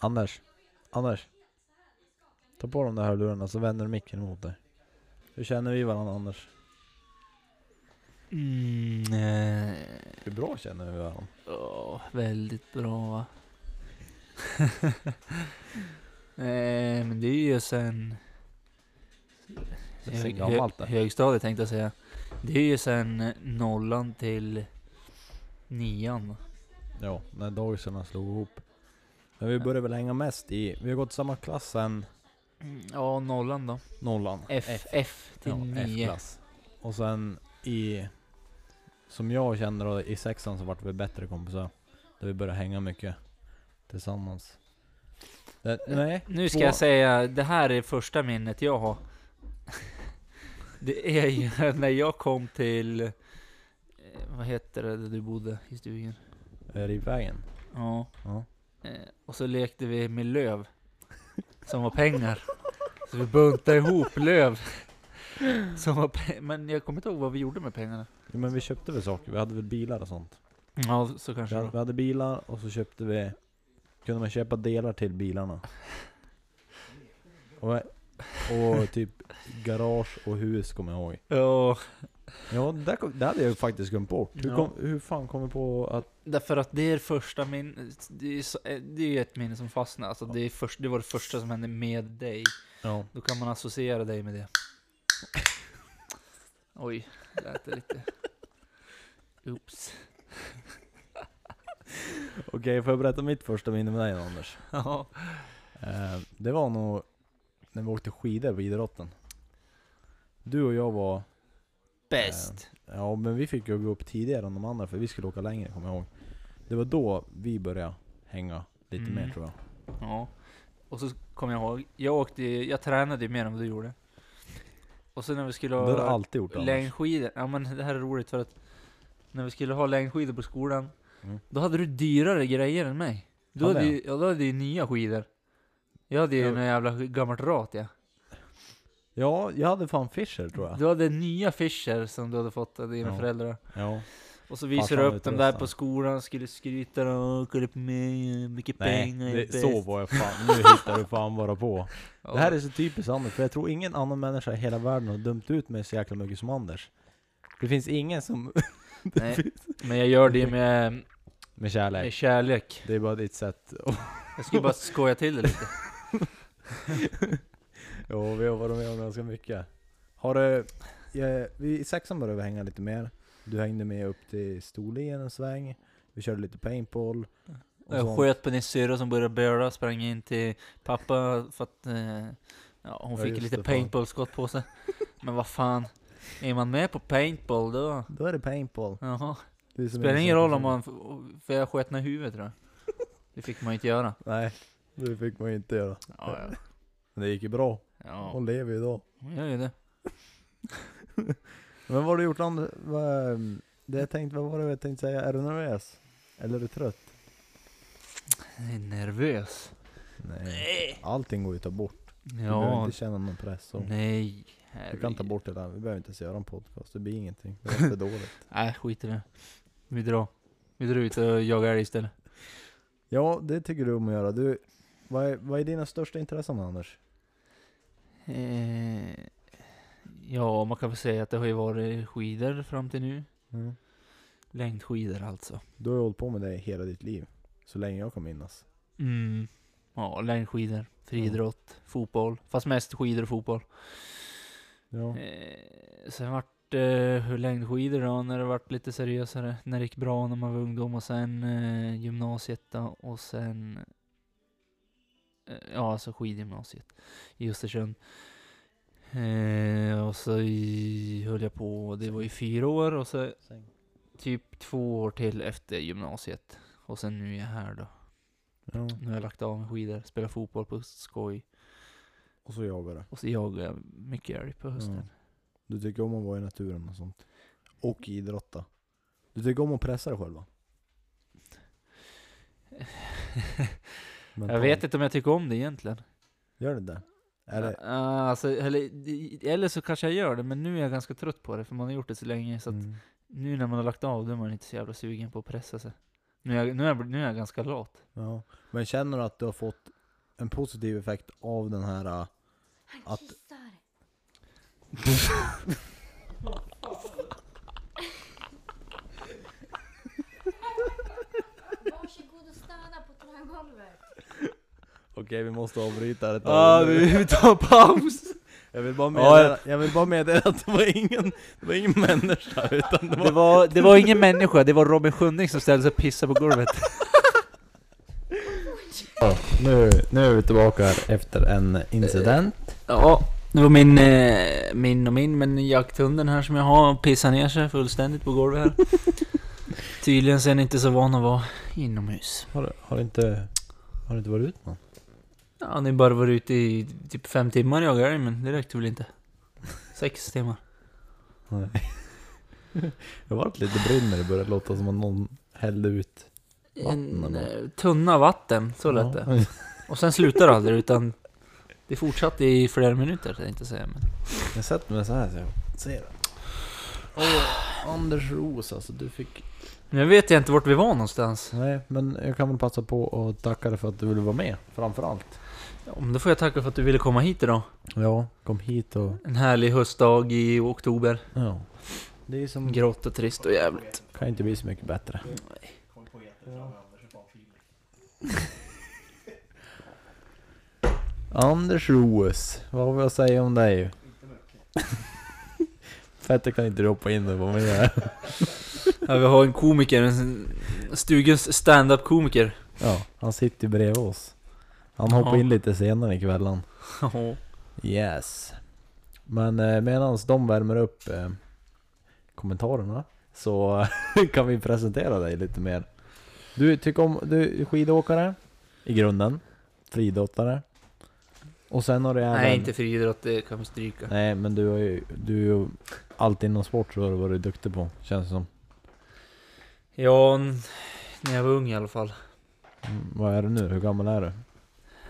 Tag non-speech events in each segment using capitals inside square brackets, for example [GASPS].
Anders. Anders. Ta på de där hörlurarna så vänder du micken mot dig. Hur känner vi varandra Anders? Mm, eh, Hur bra känner vi varandra? ja, väldigt bra va? [LAUGHS] eh, men det är ju sen... Det är så hög- gammalt det. högstadiet tänkte jag säga. Det är ju sen nollan till nian. Ja, när dagisarna slog ihop. Men vi började väl hänga mest i, vi har gått samma klass sen Mm, Ja, nollan då. nollan. F, F, till ja, nio. F-klass. Och sen i, som jag känner då, i sexan så vart vi bättre kompisar. Där vi började hänga mycket tillsammans. Det, nej, Nu ska två- jag säga, det här är första minnet jag har. [LAUGHS] Det är ju [LAUGHS] när jag kom till, eh, vad heter det där du bodde i stugan? eh, Rivvägen. Ja. Ja. Eh, Och så lekte vi med löv. Som var pengar. Så vi buntade ihop löv. Som var Men jag kommer inte ihåg vad vi gjorde med pengarna. Jo, men vi köpte väl saker, vi hade väl bilar och sånt. Ja, så Vi kanske hade, det vi hade bilar och så köpte vi, kunde man köpa delar till bilarna. Och, och typ garage och hus kommer jag ihåg. Ja, Ja, det, där kom, det hade jag faktiskt glömt bort. Hur, kom, hur fan kom vi på att... därför att det är första min... Det är, så, eh, det är ju ett minne som fastnar. Alltså det, är först, det var det första som hände med dig. Ja. Då kan man associera dig med det. [LAUGHS] Oj, lät det lite... Oops. [LAUGHS] Okej, får jag berätta mitt första minne med dig då, Anders? [LAUGHS] Ja. Eh, det var nog när vi åkte skidor på idrotten. Du och jag var... Bäst. Ja, men vi fick ju gå upp tidigare än de andra för vi skulle åka längre, kommer jag ihåg. Det var då vi började hänga lite Mm. mer tror jag. Ja. Och så kommer jag ihåg, jag åkte, jag tränade ju mer än vad du gjorde. Och sen när vi skulle Det har du ha alltid gjort Anders. längdskidor, ja men det här är roligt för att när vi skulle ha längdskidor på skolan, Mm. då hade du dyrare grejer än mig. Du Hade hade, jag? ju, ja, du hade ju nya skidor. Jag hade ju Ja. något jävla gammalt rat ja. Ja, jag hade fan Fischer tror jag. Du hade nya Fischer som du hade fått av dina Ja. föräldrar. Ja. Och så visade du upp dem och där på skolan, skulle skryta och kolla på mig, mycket Nej, pengar, det, så bäst." var jag fan. Nu hittar du fan bara på. [LAUGHS] Det här är så typiskt Anders, för jag tror ingen annan människa i hela världen har dömt ut mig så jäkla mycket som Anders. Det finns ingen som... [LAUGHS] Nej. finns- Men jag gör det med, Med med kärlek. kärlek. Det är bara ditt sätt. Jag skulle bara skoja till det lite. [LAUGHS] jo, vi har varit med om ganska mycket. Har du... Ja, vi, I sexan började vi hänga lite mer. Du hängde med upp till Storlien en sväng. Vi körde lite paintball. Jag sånt. sköt på din syrra som började böla, sprang in till pappa för att eh, ja, hon Ja, fick lite paintball-skott på sig. Men vad fan, är man med på paintball då? Då är det paintball. Jaha. Det Spelar en ingen roll om man, för jag sköt i huvudet tror jag. Det fick man ju inte göra. [LAUGHS] Nej, det fick man ju inte göra. Ja, ja. Men det gick ju bra. Ja. Hon lever ju idag. hon gör ju det. [LAUGHS] Men vad har du gjort. Vad, ehm, det jag tänkte, vad var det jag tänkte säga? Är du nervös? Eller är du trött? Jag är nervös. Nej. Allting går ju att ta bort. Du behöver Ja, inte känna någon press. Så. nej. Du kan ta bort det där. Vi behöver inte ens göra en podcast. Det blir ingenting. Det är för [LAUGHS] dåligt. Nej, skit i det. Vi drar. Vi drar ut och jagar älg istället. Ja, det tycker du om att göra. Du, vad, är, vad är dina största intressen Anders? Eh, ja, man kan väl säga att det har ju varit skidor fram till nu. Mm. Längdskidor alltså. Du har ju hållit på med det hela ditt liv. Så länge jag kan minnas. Mm. Ja, längdskidor, friidrott, fotboll. Fast mest skidor och fotboll. Ja. Eh, sen vart eh, längdskidor då, när det vart lite seriösare. När det gick bra när man var ungdom och sen eh, gymnasiet då, och sen Ja, alltså skidgymnasiet i Östersund. Eh, och så i, höll jag på, det var i fyra år och så typ två år till efter gymnasiet. Och sen nu är jag här då. ja. Nu har jag lagt av med skidor, spelar fotboll på skoj. Och så jagar du. Och så jagar jag mycket älg på hösten. Ja. Du tycker om att vara i naturen och sånt. Och idrotta. Du tycker om att pressa dig själv va? [LAUGHS] jag vet inte om jag tycker om det egentligen. Gör det det? Är det? Ja, alltså, eller, eller så kanske jag gör det, men nu är jag ganska trött på det, för man har gjort det så länge. Så att Mm. nu när man har lagt av, då är man inte så jävla sugen på att pressa sig. Nu är, jag, nu, är jag, nu är jag ganska lat. Ja. Men känner du att du har fått en positiv effekt av den här... äh, Han Att- kissar. [LAUGHS] [LAUGHS] Varsågod och stanna på trägolvet. Okej, vi måste avbryta det Ja, vi tar paus! Jag vill bara Ja, meddela, jag vill bara meddela att det var ingen, det var ingen människa utan det var... Det var, det var ingen människa, det var Robin Sjunning som ställde sig och pissade på golvet. Ja, nu, nu är vi tillbaka här efter en incident. Ja, det var min, eh, min och min, men jakthunden här som jag har pissade ner sig fullständigt på golvet här. Tydligen så är den inte så van att vara inomhus. Har, du- har, du inte, har du inte varit ut någon? Ja, ni bara varit ute i typ fem timmar jag älg, men det räckte väl inte. Sex timmar. Nej. [LAUGHS] Det var lite brinn när det började låta som att någon hällde ut. Vatten En eh, tunna vatten, så lät det. Ja. Och sen slutade det aldrig, utan det fortsatte i flera minuter, tänkte jag säga. Men... Jag sätter mig så här så jag ser det. Åh, Anders Ros alltså, du fick... Nu vet jag inte vart vi var någonstans. Nej, men jag kan väl passa på att tacka dig för att du ville vara med, framförallt. Men då får jag tacka för att du ville komma hit idag. Ja, kom hit och... En härlig höstdag i oktober. Ja. Det är som... Grått och trist och jävligt. Kan inte bli så mycket bättre. Anders Roos, vad har vi att säga om dig? Fette kan inte hoppa in och vara med här? Ja, vi har en komiker, en stugens stand-up komiker. Ja, han sitter bredvid oss. Han hoppar Ja. in lite senare ikväll han. Yes. Men eh, medan de värmer upp eh, kommentarerna så [LAUGHS] kan vi presentera dig lite mer. Du tycker om, du är skidåkare i grunden, friidrottare. Och sen har du även... Nej, inte friidrott, det kan vi stryka. Nej men du har ju, du är ju allt inom sport så har du varit duktig på, känns det som. Ja, när jag var ung i alla fall. Mm, vad är du nu? Hur gammal är du?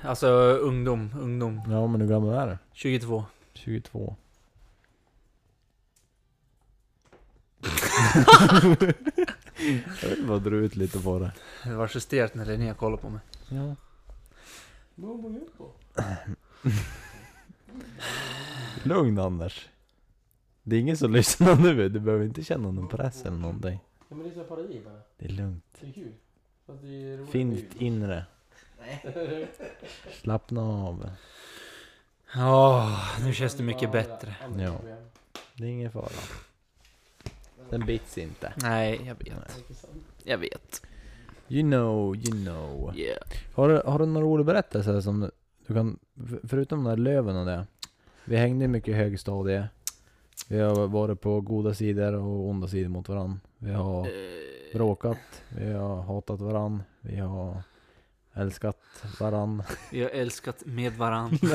Alltså ungdom, ungdom. Ja men hur gammal är du? 22. 22. [LAUGHS] jag vill bara dra ut lite på det. Det var så stelt när Linnea kollade på mig. Ja. Lugn Anders. Det är ingen som lyssnar nu, du behöver inte känna någon press eller någonting. Ja, men det är så parodi bara. Det är lugnt. Det är kul. Det är ljud. inre. [LAUGHS] Slappna av. Ja, nu känns det mycket bättre. Ja. Det är ingen fara. Den bits inte. Nej, jag vet. Jag vet. You know, you know. Yeah. Har du, har du några roliga berättelser som du kan, för- förutom de där löven och det. Vi hängde mycket i högstadie. Vi har varit på goda sidor och onda sidor mot varandra. Vi har Eh, bråkat, vi har hatat varandra, vi har älskat varandra. Vi har älskat med varann. [LAUGHS]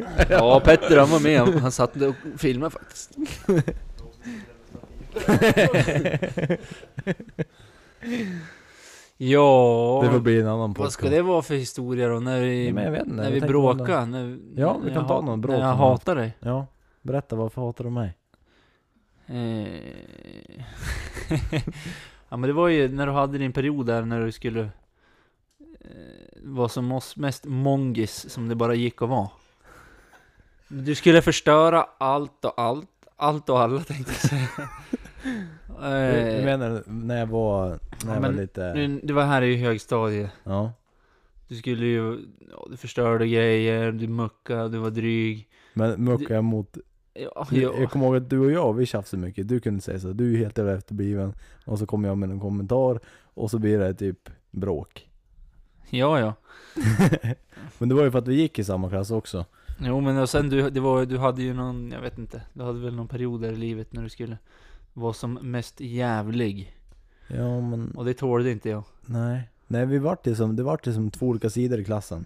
[LAUGHS] Ja, Petter han var med. Han satt och filmade faktiskt. [LAUGHS] Ja, Det får bli en annan vad podcast. ska det vara för historia då? När vi, vet inte, när vi bråkade? När, Ja, vi när kan jag ta någon bråk När jag hatar dig. Ja, berätta varför hatar du mig? Ja men det var ju när du hade din period där när du skulle eh, vara som oss mest mongis som det bara gick att vara. Du skulle förstöra allt och allt, allt och alla tänkte jag säga. [LAUGHS] Du, du Eh, menar när jag var, när Ja, jag var men lite... du- det var här i högstadiet. Ja. Du skulle ju, ja, du förstörde grejer, du muckade, du var dryg. Men muckade jag mot... Ja, Jag ja. kommer ihåg att du och jag, vi tjafsade mycket. Du kunde säga så, du är helt jävla efterbliven. Och så kommer jag med en kommentar. Och så blir det typ bråk. ja, ja. [LAUGHS] Men det var ju för att vi gick i samma klass också. Jo men och sen du, det var, du hade ju någon, jag vet inte, du hade väl någon period där i livet när du skulle vara som mest jävlig. Ja men, Och det tålde inte jag. nej. Nej vi vart det som, det vart det som två olika sidor i klassen.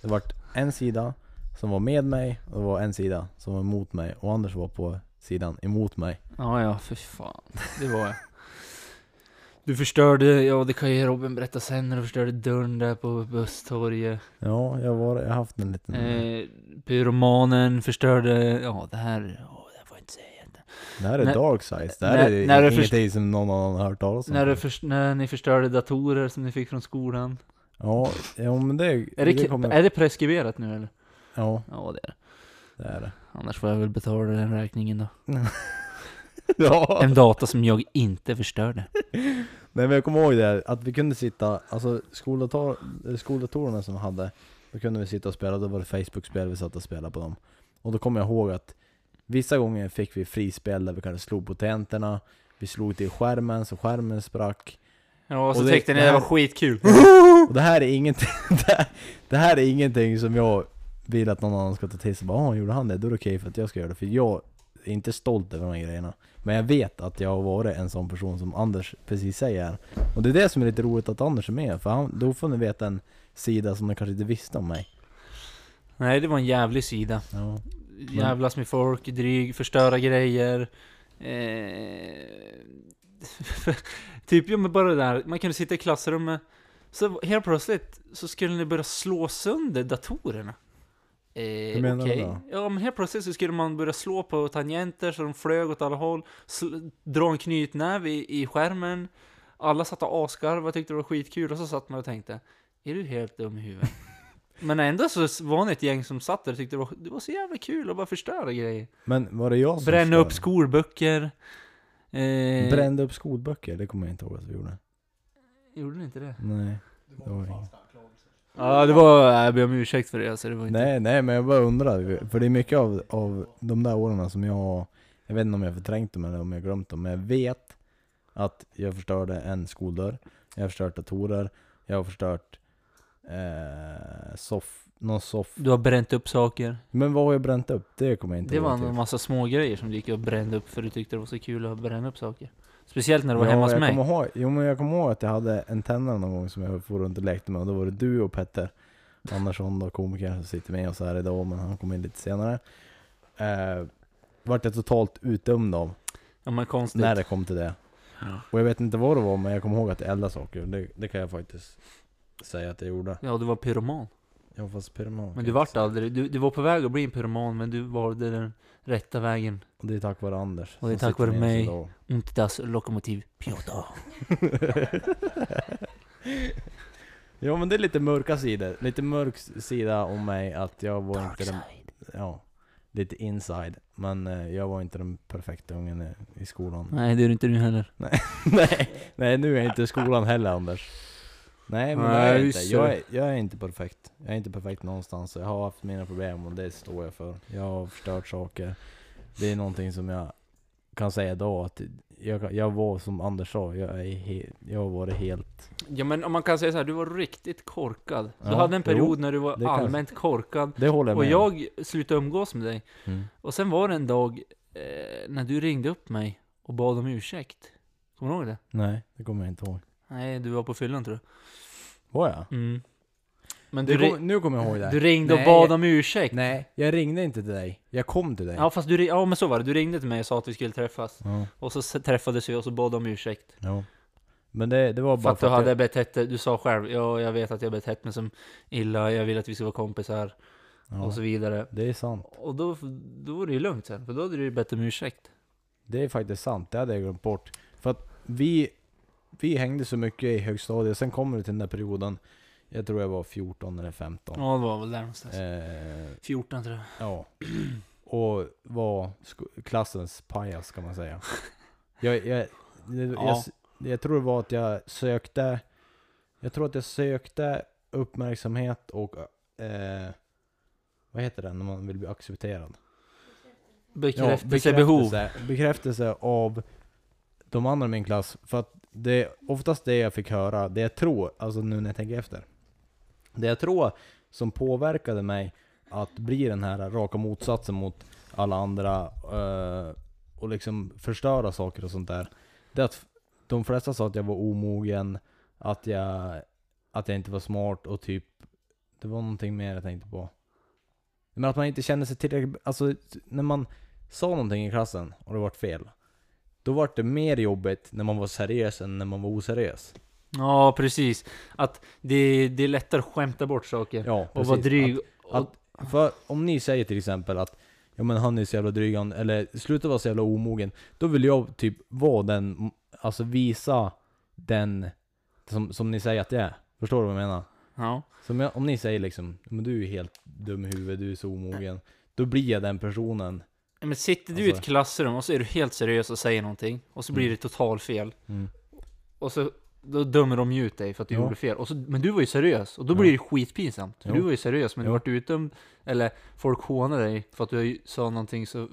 Det vart en sida som var med mig och det var en sida som var emot mig. Och Anders var på sidan emot mig. Ja, ja, för fan. Det var jag. Du förstörde, ja det kan ju Robin berätta sen, när du förstörde dörren där på busstorget. Ja, jag var, jag har haft en liten... Eh, pyromanen förstörde, ja det här, ja det här får jag inte säga. Det här är När- dark sides. Det här när- är när du ingenting som någon annan har hört talas om. När, du först, när ni förstörde datorer som ni fick från skolan. Ja, ja men det, Är det, kommer... är det preskriberat nu eller? Ja, Ja det är det. det är det. Annars får jag väl betala den räkningen då. [LAUGHS] ja. En data som jag inte förstörde. [LAUGHS] Nej men jag kommer ihåg det, att vi kunde sitta, alltså skoldator, skoldatorerna som vi hade, då kunde vi sitta och spela, då var det Facebook-spel vi satt och spelade på dem. Och då kommer jag ihåg att vissa gånger fick vi frispel där vi kanske slog på tangenterna, vi slog till skärmen så skärmen sprack. Ja, och så Och det- tyckte ni det det här- var skitkul. [LAUGHS] Och det här är ingenting, det här, det här är ingenting som jag vill att någon annan ska ta till sig. Bara, "Ah, gjorde han det? Då är det okej för att jag ska göra det. För jag är inte stolt över de här grejerna. Men jag vet att jag har varit en sån person som Anders precis säger här. Och det är det som är lite roligt att Anders är med. För han, då får ni veta en sida som ni kanske inte visste om mig. Nej, det var en jävlig sida. Ja. Jävlas med folk, dryg, förstöra grejer. Eh, [LAUGHS] typ, ja men bara det där, man kunde sitta i klassrummet. Så helt plötsligt så skulle ni börja slå sönder datorerna. Eh, Hur menar du okej. då? Ja men helt plötsligt så skulle man börja slå på tangenter så de flög åt alla håll. Sl- dra en knytnäve i, i skärmen. Alla satt och asgarvade och tyckte det var skitkul och så satt man och tänkte Är du helt dum i huvudet? [LAUGHS] Men ändå så var ni ett gäng som satt där och tyckte det var, det var så jävla kul att bara förstöra grejer. Men var det jag som Bränna upp skolböcker. Eh, Brände upp skolböcker? Det kommer jag inte ihåg att vi gjorde. Gjorde ni inte det? Nej. Det var inget. Ja, det var... Jag ber om ursäkt för det alltså, det var inte... Nej, nej men jag bara undrar, för det är mycket av, av de där åren som jag Jag vet inte om jag förträngt dem eller om jag glömt dem, men jag vet att jag förstörde en skoldörr Jag har förstört datorer, jag har förstört eh, soff, någon soff Du har bränt upp saker. Men vad har jag bränt upp? Det kommer jag inte Det var en massa små grejer som du gick och brände upp för du tyckte det var så kul att bränna upp saker. Speciellt när du var ja, hemma hos mig. Ihåg, jo men jag kommer ihåg att jag hade en tändare någon gång som jag for runt och lekte med och då var det du och Petter Andersson då, komikern som sitter med oss här idag men han kom in lite senare eh, Vart jag totalt utdömd av Ja men konstigt. när det kom till det Ja. Och jag vet inte vad det var men jag kommer ihåg att jag eldade saker, det, det kan jag faktiskt säga att jag gjorde Ja, du var pyroman. Jag var pyroman Men du vart aldrig... Du, du var på väg att bli en pyroman, men du valde den rätta vägen. Och det är tack vare Anders Och det är tack vare mig. Und das Lokomotiv Piotr. [LAUGHS] Ja men det är lite mörka sidor, lite mörk sida om mig att jag var inte den, ja, lite inside. Men eh, jag var inte den perfekta ungen i, i skolan. Nej, det är du inte nu heller. nej, [LAUGHS] nej nu är jag inte i skolan heller Anders. Nej men Nej, jag, är inte. Jag, är, jag är inte perfekt. Jag är inte perfekt någonstans. Jag har haft mina problem och det står jag för. Jag har förstört saker. Det är någonting som jag kan säga då att jag, jag var som Anders sa, jag, är he, jag har varit helt... Ja men om man kan säga så här, du var riktigt korkad. Du Ja, hade en jo, period när du var det kan- allmänt korkad. Det håller jag Och med jag slutade umgås med dig. Mm. Och sen var det en dag eh, när du ringde upp mig och bad om ursäkt. Kommer du ihåg det? Nej, det kommer jag inte ihåg. Nej, du var på fyllan tror Var jag? jag. Mm. Men Du du, kom, nu kommer jag ihåg det. du ringde och Nej, bad jag- om ursäkt. Nej, jag ringde inte till dig. Jag kom till dig. Ja fast du, ri- ja men så var det, du ringde till mig och sa att vi skulle träffas. Ja, Och så s- träffades vi och så bad om ursäkt. ja. Men det, det var För bara att du för hade jag, betett dig, du sa själv, ja jag vet att jag betett mig som illa, jag vill att vi ska vara kompisar ja, och så vidare. Det är sant. Och då, då var det ju lugnt sen, för då hade du ju bett om ursäkt. Det är faktiskt sant. Det hade jag glömt bort. För att vi, vi hängde så mycket i högstadiet. Sen kommer det till den där perioden. Jag tror jag var 14 eller 15. Ja det var väl där någonstans. Eh, 14 tror jag. ja. Och var klassens pajas kan man säga. Jag, jag, jag, [LAUGHS] Ja. jag, jag tror det var att jag sökte Jag tror att jag sökte uppmärksamhet och eh, Vad heter det när man vill bli accepterad? Bekräftelsebehov. bekräftelse, bekräftelse av de andra i min klass. För att det är oftast det jag fick höra, det jag tror, alltså nu när jag tänker efter. Det jag tror som påverkade mig att bli den här raka motsatsen mot alla andra eh, och liksom förstöra saker och sånt där. Det är att de flesta sa att jag var omogen, att jag, att jag inte var smart och typ Det var någonting mer jag tänkte på. Men att man inte kände sig tillräckligt, alltså när man sa någonting i klassen och det vart fel. Då vart det mer jobbigt när man var seriös än när man var oseriös. Ja precis. Att det, det är lättare att skämta bort saker. Ja, och vara dryg. och, att- För om ni säger till exempel att Ja men han är så jävla dryg, han, eller sluta vara så jävla omogen. Då vill jag typ vara den, alltså visa den som, som ni säger att jag är. Förstår du vad jag menar? Ja. Som jag, om ni säger liksom, men du är helt dum i huvudet, du är så omogen. Då blir jag den personen. Men sitter du i ett Alltså- klassrum och så är du helt seriös och säger någonting, och så blir Mm. det total fel. Mm. Och så då dömer de ju ut dig för att du Ja. gjorde fel. Och så, men du var ju seriös, och då blir det skitpinsamt. För du var ju seriös, men du vart utdömd, eller folk hånade dig för att du sa någonting så,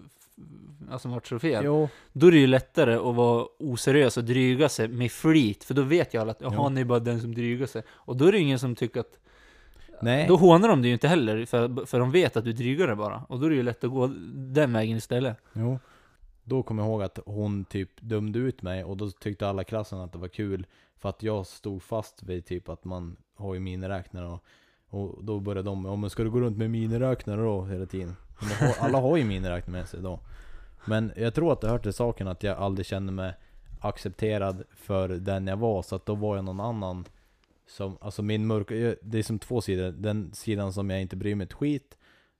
alltså vart så fel. Jo, Då är det ju lättare att vara oseriös och dryga sig med flit, för då vet ju alla att jaha, ni är bara den som drygar sig. Och då är det ingen som tycker att nej. Då hånar de dig ju inte heller, för, för de vet att du drygar dig bara. Och då är det ju lätt att gå den vägen istället. Jo. Då kommer jag ihåg att hon typ dömde ut mig och då tyckte alla klassen att det var kul för att jag stod fast vid typ att man har ju miniräknare och, och då började de, ja men ska du gå runt med miniräknare då hela tiden? Har, [LAUGHS] alla har ju miniräknare med sig då. Men jag tror att det hör till saken att jag aldrig kände mig accepterad för den jag var, så att då var jag någon annan som, alltså min mörka, det är som två sidor. Den sidan som jag inte bryr mig ett skit,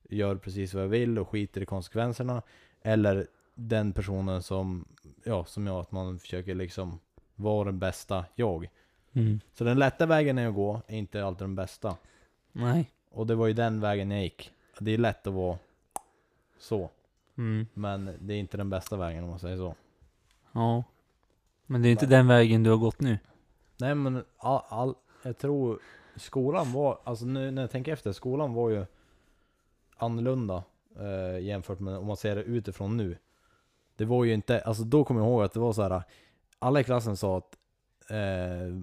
gör precis vad jag vill och skiter i konsekvenserna. Eller den personen som, ja, som jag, att man försöker liksom vara den bästa jag. Så den lätta vägen är att gå, är inte alltid den bästa. Nej. Och det var ju den vägen jag gick. Det är lätt att vara så, Mm. men det är inte den bästa vägen om man säger så. Ja. Men det är inte den vägen du har gått nu. Nej men all, all, jag tror skolan var, alltså nu när jag tänker efter, skolan var ju annorlunda eh, jämfört med om man ser det utifrån nu. Det var ju inte, alltså då kommer jag ihåg att det var så här. alla i klassen sa att eh,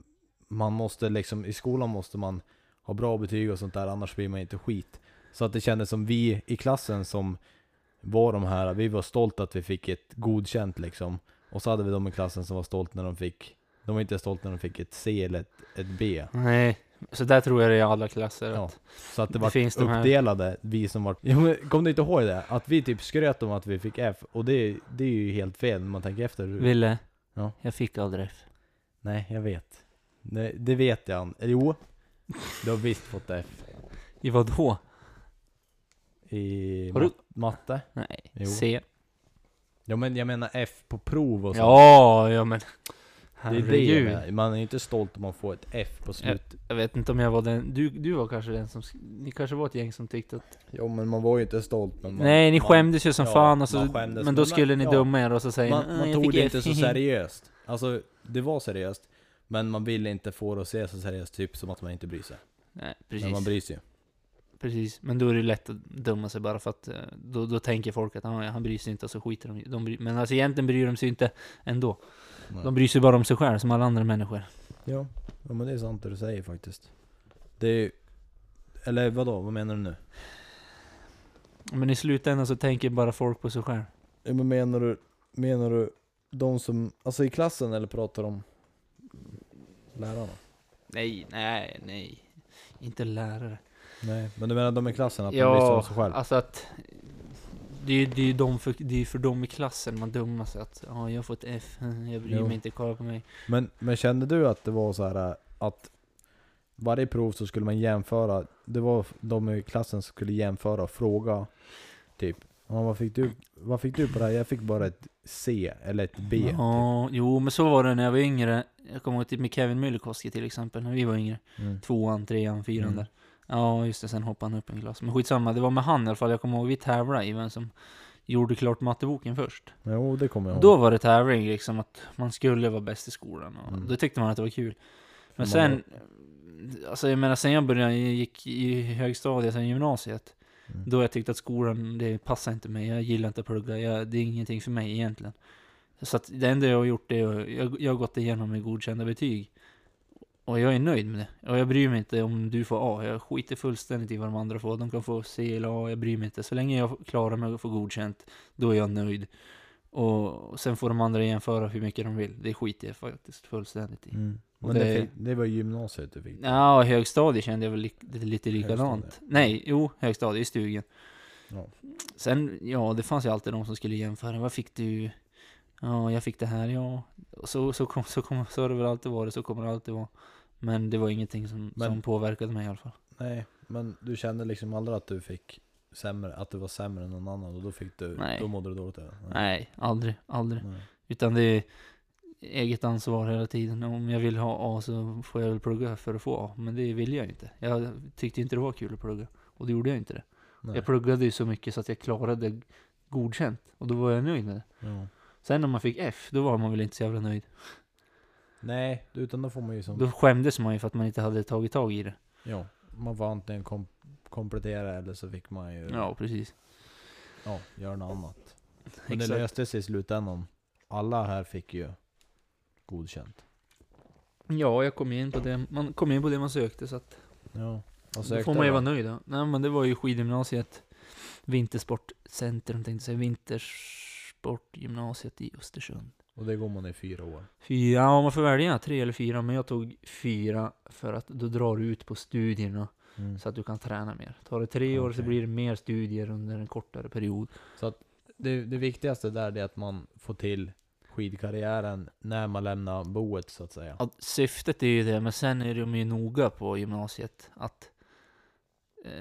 man måste liksom, i skolan måste man ha bra betyg och sånt där, annars blir man inte skit. Så att det kändes som vi i klassen som var de här, vi var stolta att vi fick ett godkänt liksom. Och så hade vi de i klassen som var stolta när de fick de var inte stolta när de fick ett C eller ett, ett B. Nej. Så där tror jag det är i alla klasser. Ja. Att Så att det, Det var finns de här- uppdelade, vi som var... Kom du inte ihåg det? Att vi typ skröt om att vi fick F, och det, det är ju helt fel när man tänker efter. Ville. Ja. Jag fick aldrig F. Nej, jag vet. Nej, det vet jag. Jo, du har visst fått F. I vad då? I Har du- mat- matte. Nej. Jo. C. Ja men jag menar F på prov och så. Ja, ja men. Det är det Herregud. Man är inte stolt om man får ett F på slut. Jag vet inte om jag var den, du, du var kanske den som, ni kanske var ett gäng som tyckte att Jo men man var ju inte stolt. Men man, Nej, ni man, skämdes ju som ja, fan och så, man skämdes, men då men- skulle ni ja. döma er och så säger Man, ni, "Ah, man jag tog fick det F." inte så [LAUGHS] seriöst. Alltså, det var seriöst. Men man ville inte få det att se så seriöst, typ som att man inte bryr sig. Nej, Men precis. man bryr sig ju. Precis, men då är det lätt att döma sig bara för att eh, då, då tänker folk att ah, han bryr sig inte och så skiter de, de bry, Men alltså egentligen bryr de sig inte ändå. Nej. De bryr sig bara om sig själv som alla andra människor. Ja. ja, men det är sant det du säger faktiskt. Det är Eller vadå, vad menar du nu? Men i slutändan så tänker bara folk på sig själv. Ja, men menar du, menar du de som, alltså i klassen eller pratar om lärarna? Nej, nej, nej. Inte lärare. Nej, men du menar de i klassen, att de bryr sig om Ja, sig själv? alltså att det är ju det är de för, det är för dem i klassen man sig att ja, jag har fått F, jag bryr Jo. mig inte, kolla på mig. Men, men kände du att det var så här att varje prov så skulle man jämföra, det var de i klassen som skulle jämföra och fråga typ ja, vad, fick du, vad fick du på det här? Jag fick bara ett C eller ett B. Typ. Ja, jo men så var det när jag var yngre. Jag kommer ihåg typ med Kevin Myllykoski till exempel, när vi var yngre. Mm. Tvåan, trean, fyran Mm. där. Ja, just det, sen hoppade han upp en klass. Men skitsamma, det var med han i alla fall. Jag kommer ihåg, vi tävlade i vem som gjorde klart matteboken först. Jo, det kommer jag ihåg. Då var det tävling liksom, att man skulle vara bäst i skolan. Och Mm. Då tyckte man att det var kul. Men sen, alltså jag menar, sen jag började, jag gick i högstadiet, sen gymnasiet. Mm. Då jag tyckte att skolan, det passar inte mig. Jag gillar inte att plugga. Jag, det är ingenting för mig egentligen. Så att det enda jag har gjort är att jag, jag har gått igenom med godkända betyg. Och jag är nöjd med det. Och jag bryr mig inte om du får A. Jag skiter fullständigt i vad de andra får. De kan få C eller A. Jag bryr mig inte. Så länge jag klarar mig och får godkänt, då är jag nöjd. Och sen får de andra jämföra hur mycket de vill. Det skiter jag faktiskt fullständigt i. Mm. Men det, det- det var gymnasiet du fick? Ja, högstadiet kände jag väl li lite, lite likadant. Högstadiet. Nej, jo, högstadiet i stugan. Ja. Sen, ja, det fanns ju alltid de som skulle jämföra. Vad fick du? Ja, jag fick det här, ja. Så, så, kom, så, kom, så har det väl alltid varit, så kommer det alltid vara. Men det var ingenting som, Men- som påverkade mig i alla fall. Nej, men du kände liksom aldrig att du fick sämre, att du var sämre än någon annan och då fick du, Nej. då mådde du dåligt över? Nej, aldrig, aldrig. Nej. Utan det är eget ansvar hela tiden. Om jag vill ha A så får jag väl plugga för att få A. Men det vill jag inte. Jag tyckte inte det var kul att plugga. Och då gjorde jag inte det. Nej. Jag pluggade ju så mycket så att jag klarade godkänt. Och då var jag nöjd med det. Ja. Sen när man fick F, då var man väl inte så jävla nöjd. Nej, utan då får man ju som... Då skämdes man ju för att man inte hade tagit tag i det. Ja, man får antingen kom, komplettera eller så fick man ju Ja, precis. ja, göra något annat. Men det löste sig i slutändan. Alla här fick ju godkänt. Ja, jag kom in på det. Man kom in på det man sökte så att Ja. Och då sökte får man ju vara nöjd. Då. Nej men det var ju skidgymnasiet. Vintersportcentrum tänkte jag säga. Vintersportgymnasiet i Östersund. Och det går man i fyra år. Fyra, ja man får välja tre eller fyra. Men jag tog fyra för att då drar du ut på studierna. Mm. Så att du kan träna mer. Tar det tre år så blir det mer studier under en kortare period. Så att det, det viktigaste där är att man får till skidkarriären när man lämnar boet så att säga. Ja, syftet är ju det, men sen är de ju noga på gymnasiet att eh,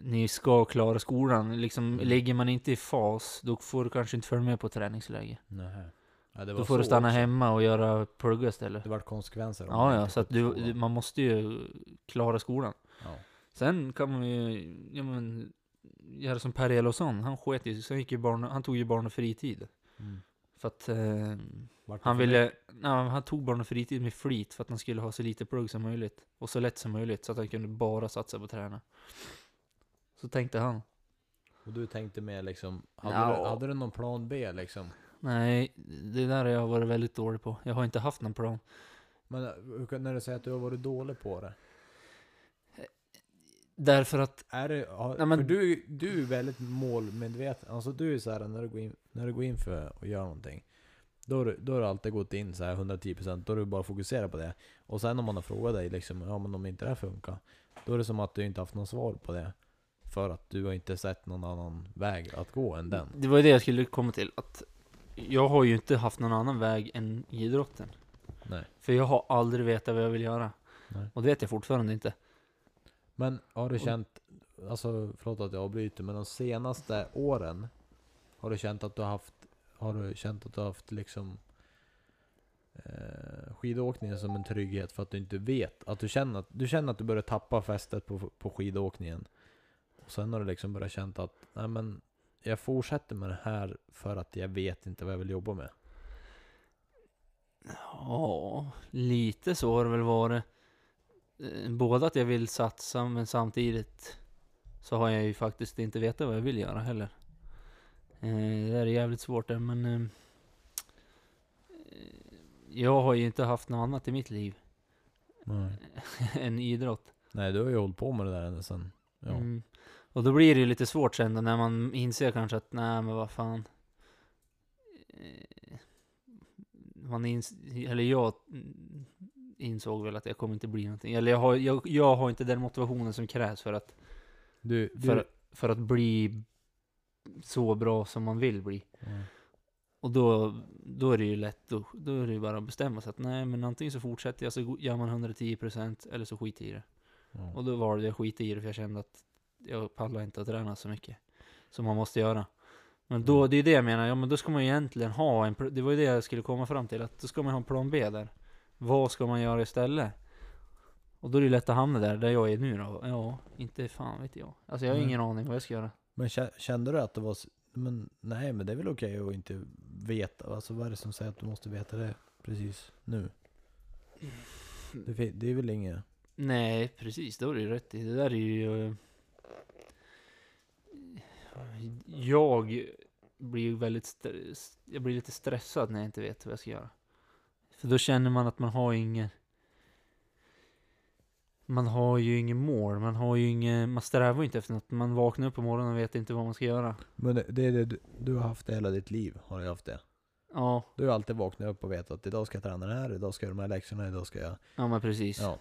ni ska klara skolan. Liksom, Mm. Ligger man inte i fas, då får du kanske inte följa med på träningsläge. Nähä. Ja, Då får du stanna också. hemma och göra plugga istället. Det vart konsekvenser. Ja, man ja, så att du, man måste ju klara skolan. Ja. Sen kan man ju, ja men, göra som Per Elofsson. Han sket ju, sen gick ju barn, han tog ju barn och fritid. Mm. För att eh, han ville, nej, han tog barn och fritid med flit för att han skulle ha så lite plugg som möjligt. Och så lätt som möjligt så att han kunde bara satsa på träna. Så tänkte han. Och du tänkte mer liksom, hade, Ja. du, hade du någon plan B liksom? Nej, det där har jag varit väldigt dålig på. Jag har inte haft någon plan. Men eh, hur kan- när du säger att du har varit dålig på det? Därför att, Är det, har, Nej, men- för du, du är väldigt målmedveten. Alltså du är så här när du går in, när du går in för att göra någonting. Då har, du, då har du alltid gått in så här 110% Då har du bara fokuserat på det. Och sen om man har frågat dig liksom, ja men om inte det här funkar. Då är det som att du inte haft något svar på det. För att du har inte sett någon annan väg att gå än den. det var ju det jag skulle komma till. Att jag har ju inte haft någon annan väg än idrotten. Nej. För jag har aldrig vetat vad jag vill göra. Nej. Och det vet jag fortfarande inte. Men har du känt, alltså förlåt att jag avbryter, men de senaste åren Har du känt att du har haft, har du känt att du har haft liksom eh, skidåkningen som en trygghet för att du inte vet? Att du känner att du, känner att du börjar tappa fästet på, på skidåkningen Och sen har du liksom börjat känna att, nej men jag fortsätter med det här för att jag vet inte vad jag vill jobba med. Ja, lite så har det väl varit. Eh, Både att jag vill satsa, men samtidigt så har jag ju faktiskt inte vetat vad jag vill göra heller. Eh, Det är jävligt svårt där, men eh, jag har ju inte haft något annat i mitt liv Nej. [LAUGHS] än idrott. Nej, du har ju hållit på med det där ända sen. Ja. Mm. Och då blir det ju lite svårt sen då när man inser kanske att nej men vad fan. Eh, Man ins eller jag mm, insåg väl att jag kommer inte bli någonting. Eller jag har, jag, jag har inte den motivationen som krävs för att, Du, du, för, för att bli så bra som man vill bli. Ja. Och då, då är det ju lätt, då, då är det ju bara att bestämma sig att nej men antingen så fortsätter jag så gör man 110% eller så skiter jag i det. Ja. Och då valde jag skita i det för jag kände att jag pallar inte att träna så mycket. Som man måste göra. Men då, det är det jag menar, ja men då ska man ju egentligen ha en, det var ju det jag skulle komma fram till, att då ska man ha en plan B där. Vad ska man göra istället? Och då är det lätt att hamna där, där jag är nu då. Ja, inte fan vet jag. Alltså jag har Nej. ingen aning vad jag ska göra. Men kä- kände du att det var, men nej men det är väl okej att inte veta, alltså vad är det som säger att du måste veta det precis nu? Det, fin- det är väl inget, Nej, precis, det har du ju rätt. Det där är ju... Jag blir väldigt... Jag blir lite stressad när jag inte vet vad jag ska göra. För då känner man att man har ingen... Man har ju ingen mål, man har ju ingen... Man strävar ju inte efter något. Man vaknar upp på morgonen och vet inte vad man ska göra. men det, det är det du, har haft det hela ditt liv, har du haft det? Ja, Du har alltid vaknat upp och vetat att idag ska jag träna det här, idag ska jag göra de här läxorna, idag ska jag... ja men precis. Ja.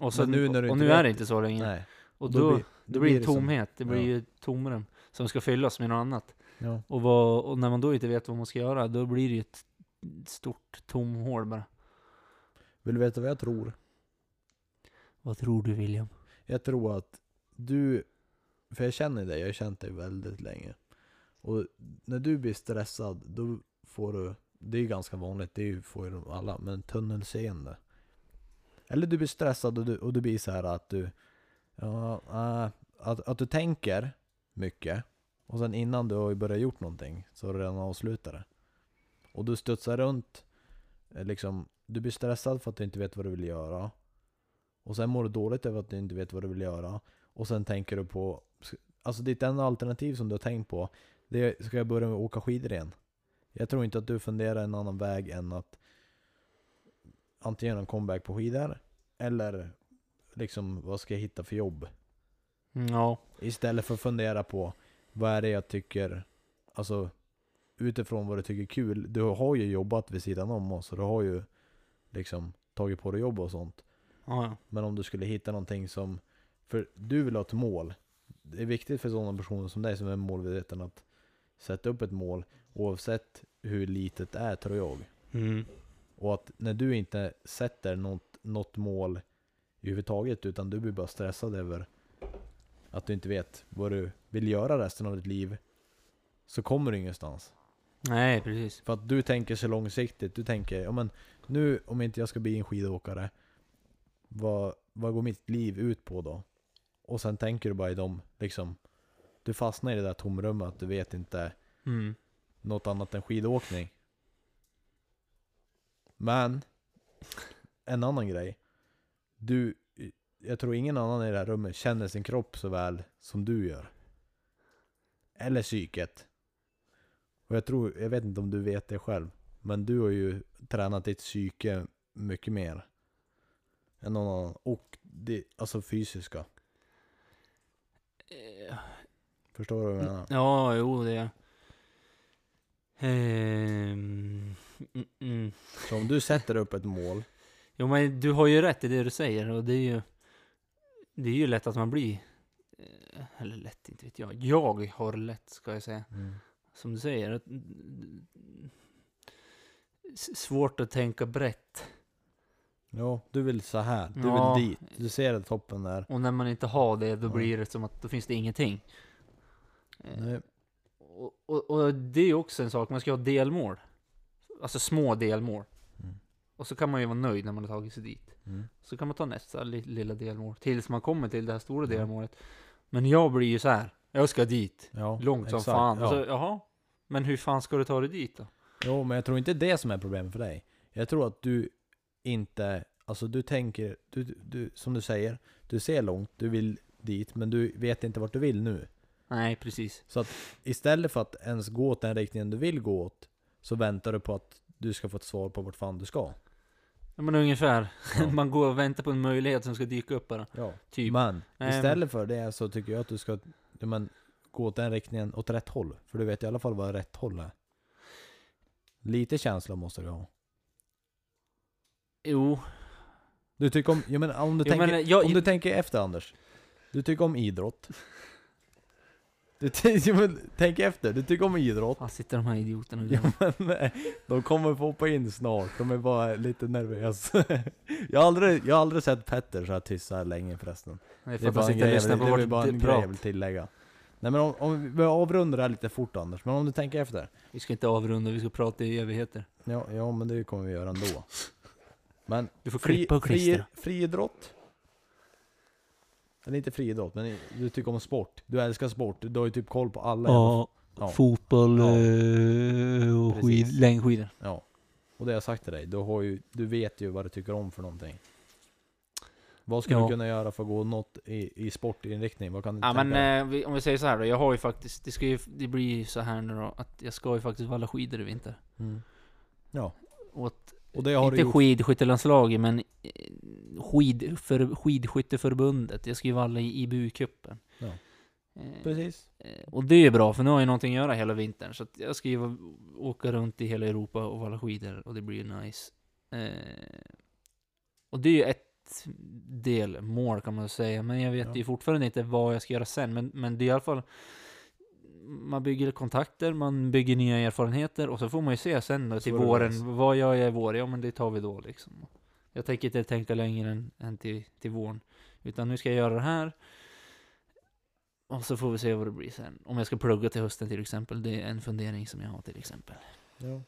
Och, så, Men nu när du och inte nu är det inte så länge. Nej. och då då, blir- då blir det tomhet. Det blir ja. ju tomrum som ska fyllas med något annat. Ja. Och, vad, och när man då inte vet vad man ska göra, då blir det ju ett stort tomhål bara. Vill du veta vad jag tror? Vad tror du William? Jag tror att du för jag känner dig, jag har känt dig väldigt länge. Och när du blir stressad, då får du, det är ju ganska vanligt, det får ju alla, men tunnelseende. Eller du blir stressad och du, och du blir så här att du, ja, äh, att, att du tänker mycket. Och sen innan du har börjat gjort någonting, så har du redan avslutat det. Och du studsar runt, eh, liksom, du blir stressad för att du inte vet vad du vill göra. Och sen mår du dåligt över att du inte vet vad du vill göra. Och sen tänker du på, alltså ditt enda alternativ som du har tänkt på, det är, ska jag börja med att åka skidor igen? Jag tror inte att du funderar en annan väg än att antingen göra en comeback på skidor, eller liksom vad ska jag hitta för jobb? Mm, Ja. Istället för att fundera på vad är det jag tycker, alltså utifrån vad du tycker är kul. Du har ju jobbat vid sidan om oss, och du har ju liksom tagit på dig jobb och sånt. Ja, ja. Men om du skulle hitta någonting som, för du vill ha ett mål. Det är viktigt för sådana personer som dig som är målmedveten att sätta upp ett mål oavsett hur litet det är tror jag. Mm. Och att när du inte sätter något, något mål överhuvudtaget utan du blir bara stressad över att du inte vet vad du vill göra resten av ditt liv så kommer du ingenstans. Nej, precis. För att du tänker så långsiktigt, du tänker ja men nu om inte jag ska bli en skidåkare vad, vad går mitt liv ut på då? Och sen tänker du bara i dem, liksom Du fastnar i det där tomrummet du vet inte Mm. något annat än skidåkning. Men, en annan grej. Du, jag tror ingen annan i det här rummet känner sin kropp så väl som du gör. Eller psyket. Och jag tror, jag vet inte om du vet det själv. Men du har ju tränat ditt psyke mycket mer. Än någon annan. Och det, alltså fysiska. Eh, Förstår du vad jag menar? Ja, jo det. Ehm, mm, mm. Så om du sätter upp ett mål. Jo men du har ju rätt i det du säger och det är ju Det är ju lätt att man blir eh, Eller lätt, inte vet jag. Jag har lätt ska jag säga. Som du säger. att- s- Svårt att tänka brett. Ja, du vill så här. Du Ja. vill dit. Du ser toppen där. Och när man inte har det då blir det som att då finns det ingenting. Eh, Nej. Och, och, och det är också en sak, man ska ha delmål. Alltså små delmål. Mm. Och så kan man ju vara nöjd när man har tagit sig dit. Mm. Så kan man ta nästa li- lilla delmål. Tills man kommer till det här stora Mm. delmålet. Men jag blir ju så här. Jag ska dit. Ja, Långt som exakt. fan. Ja. Så, jaha. Men hur fan ska du ta dig dit då? Jo, men jag tror inte det som är problemet för dig. Jag tror att du inte, alltså du tänker, du, du, som du säger, du ser långt, du vill dit, men du vet inte vart du vill nu. Nej, precis. Så att istället för att ens gå åt den riktningen du vill gå åt, så väntar du på att du ska få ett svar på vart fan du ska. Ja, men ungefär. Ja. [LAUGHS] man går och väntar på en möjlighet som ska dyka upp bara. Ja. Typ. Men men- istället för det så tycker jag att du ska men, gå åt den riktningen åt rätt håll. För du vet i alla fall vad rätt håll är. Lite känsla måste du ha. Jo. Du tycker om, jag menar, om du Jo, tänker men jag, Om du tänker efter Anders. Du tycker om idrott. Du [LAUGHS] jo, men, tänk efter, du tycker om idrott. Fan, sitter de här idioterna och Ja, men, nej, de kommer få hoppa in snart, de är bara lite nervösa. [LAUGHS] Jag har aldrig, jag har aldrig sett Petter så här tyst så här länge förresten. Nej, Det är bara en grej, jag vill, på det är vårt bara en d- grej jag prat. vill tillägga. Nej men om, om vi avrundar det här lite fort Anders, men om du tänker efter. Vi ska inte avrunda, vi ska prata i evigheter. Ja, ja men det kommer vi göra ändå. Men Du får fri, klippa och fri, klistra. friidrott? Eller inte friidrott, men du tycker om sport. Du älskar sport, du har ju typ koll på alla. Ja, Ja. fotboll Ja. eh, och skid, längdskidor. ja. Och det har jag sagt till dig, du, har ju, du vet ju vad du tycker om för någonting. Vad ska Ja. du kunna göra för att gå något i, i sportinriktning? Vad kan du Ja tänka men dig? eh, om vi säger så här då, jag har ju faktiskt, det, ska ju, det blir ju så här nu då, att jag ska ju faktiskt valla skidor i vinter. Mm. Ja, Åt, och det har inte gjort. skidskyttelandslaget men eh, skid, för, skidskytteförbundet. Jag ska ju valla i IBU-cupen. Ja. Eh, Precis. eh, och det är ju bra, för nu har jag någonting att göra hela vintern. Så jag ska ju åka runt i hela Europa och valla skidor och det blir ju nice. Och det är ju ett delmål kan man säga, men jag vet Ja. ju fortfarande inte vad jag ska göra sen. Men, men det är i alla fall, man bygger kontakter, man bygger nya erfarenheter och så får man ju se sen då till våren, bäst. vad gör jag i vår? Ja men det tar vi då liksom. Jag tänker inte tänka längre än, än till, till våren. Utan nu ska jag göra det här. Och så får vi se vad det blir sen. Om jag ska plugga till hösten till exempel. Det är en fundering som jag har till exempel. Ja.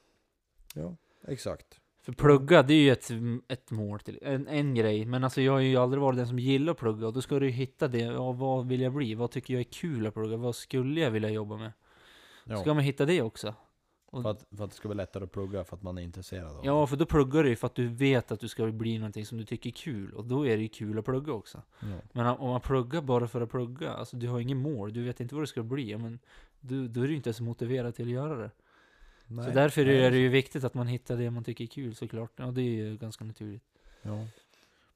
Ja, exakt. För plugga, det är ju ett, ett mål till, en, en grej. Men alltså jag har ju aldrig varit den som gillar att plugga. Och då ska du ju hitta det. Ja, vad vill jag bli? Vad tycker jag är kul att plugga? Vad skulle jag vilja jobba med? Ja. Ska man hitta det också? och- För, att, för att det ska bli lättare att plugga för att man är intresserad av Ja, för då pluggar du ju för att du vet att du ska bli någonting som du tycker är kul. Och då är det ju kul att plugga också. Ja. Men om man pluggar bara för att plugga, alltså du har ingen mål, du vet inte vad det ska bli. Men du, då är du inte ens motiverad till att göra det. Så Nej, därför nej, är det ju viktigt att man hittar det man tycker är kul såklart. Ja, det är ju ganska naturligt. Ja.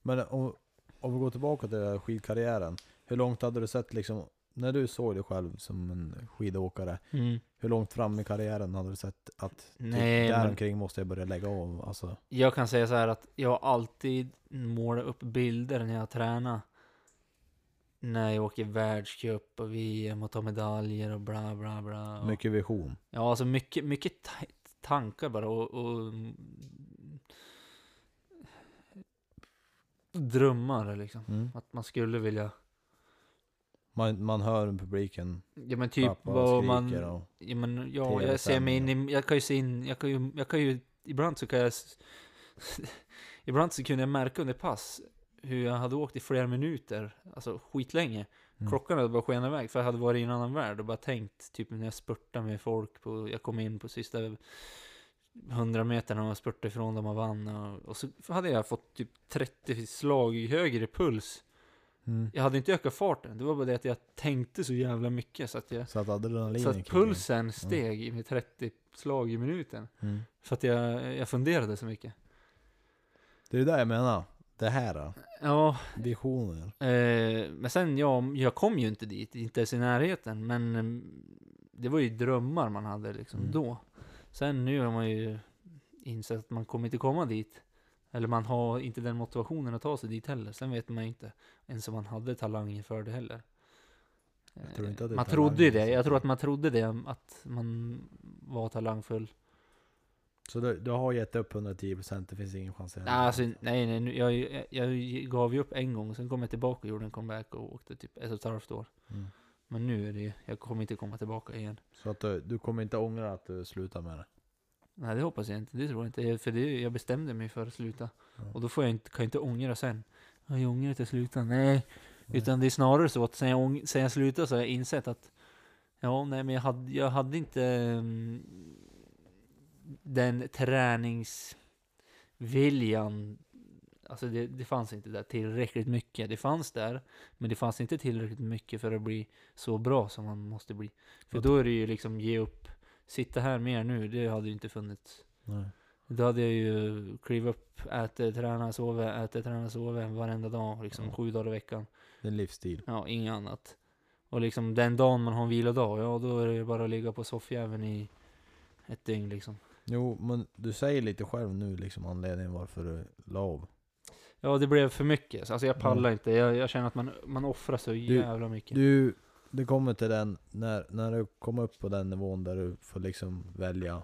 Men om, om vi går tillbaka till den här skidkarriären. Hur långt hade du sett liksom, när du såg dig själv som en skidåkare, hur långt fram i karriären hade du sett att typ, Nej, där men- omkring måste jag börja lägga av? Alltså, Jag kan säga så här att jag har alltid målat upp bilder när jag tränar. När jag åker världscup och VM och tar medaljer och bla bla bla. Och, mycket vision. Ja, alltså mycket, mycket ta tankar bara och, och drömmar liksom. Mm. Att man skulle vilja, Man, man hör publiken ja men typ vad man, och, ja men ja, jag ser mig in i, jag kan ju se in, jag kan ju, jag kan ju, ibland så kan jag, [LAUGHS] ibland så kunde jag märka under pass hur jag hade åkt i flera minuter, alltså skitlänge. Mm. Klockan hade bara skenat iväg för jag hade varit i en annan värld och bara tänkt, typ när jag spurtade med folk på, jag kom in på sista 100 meterna och spurtade ifrån dem och vann och, och så hade jag fått typ 30 slag högre puls. Mm. Jag hade inte ökat farten, det var bara det att jag tänkte så jävla mycket så att jag, Så att så att pulsen steg med 30 slag i minuten. Mm. För att jag, jag funderade så mycket. Det är det där jag menar. Det här då. Ja, Visioner. Eh, men sen, ja, jag kom ju inte dit, inte ens i närheten. Men eh, det var ju drömmar man hade liksom Mm. då. Sen nu har man ju insett att man kommer inte komma dit. Eller man har inte den motivationen att ta sig dit heller. Sen vet man ju inte ens om man hade talanger för det heller. Är man trodde ju det. Jag tror att man trodde det, att man var talangfull. Så du, du har gett upp 110%, det finns ingen chans alltså, nej, nej jag, jag, jag gav ju upp en gång, sen kom jag tillbaka och gjorde en comeback och åkte typ ett och ett halvt år. Mm. Men nu är det jag kommer inte komma tillbaka igen. Så att du, du kommer inte ångra att du slutar med det? Nej, det hoppas jag inte. Det tror jag inte. För det, jag bestämde mig för att sluta. Ja. Och då får jag inte, kan jag inte ångra sen. Ja, Jag ångrar att jag slutade. Nej. Nej. Utan det är snarare så att sen jag, sen jag slutade så har jag insett att Ja, nej men jag hade, jag hade inte mm, den träningsviljan. Alltså det, det fanns inte där tillräckligt mycket. Det fanns där, men det fanns inte tillräckligt mycket för att bli så bra som man måste bli. För då är det ju liksom ge upp. Sitta här mer nu, det hade ju inte funnits. Nej. Då hade jag ju klivit upp, ätit, tränat, sovit, ätit, tränat, sovit varenda dag. Liksom Ja. sju dagar i veckan. Det är en livsstil. Ja, inget annat. Och liksom den dagen man har en vilodag, ja då är det ju bara att ligga på soffjäveln i ett dygn liksom. Jo, men du säger lite själv nu liksom anledningen varför du la av. Ja, det blev för mycket. Alltså jag pallar Ja. inte. Jag, jag känner att man, man offrar så jävla mycket. Du, det kommer till den, när, när du kommer upp på den nivån där du får liksom välja.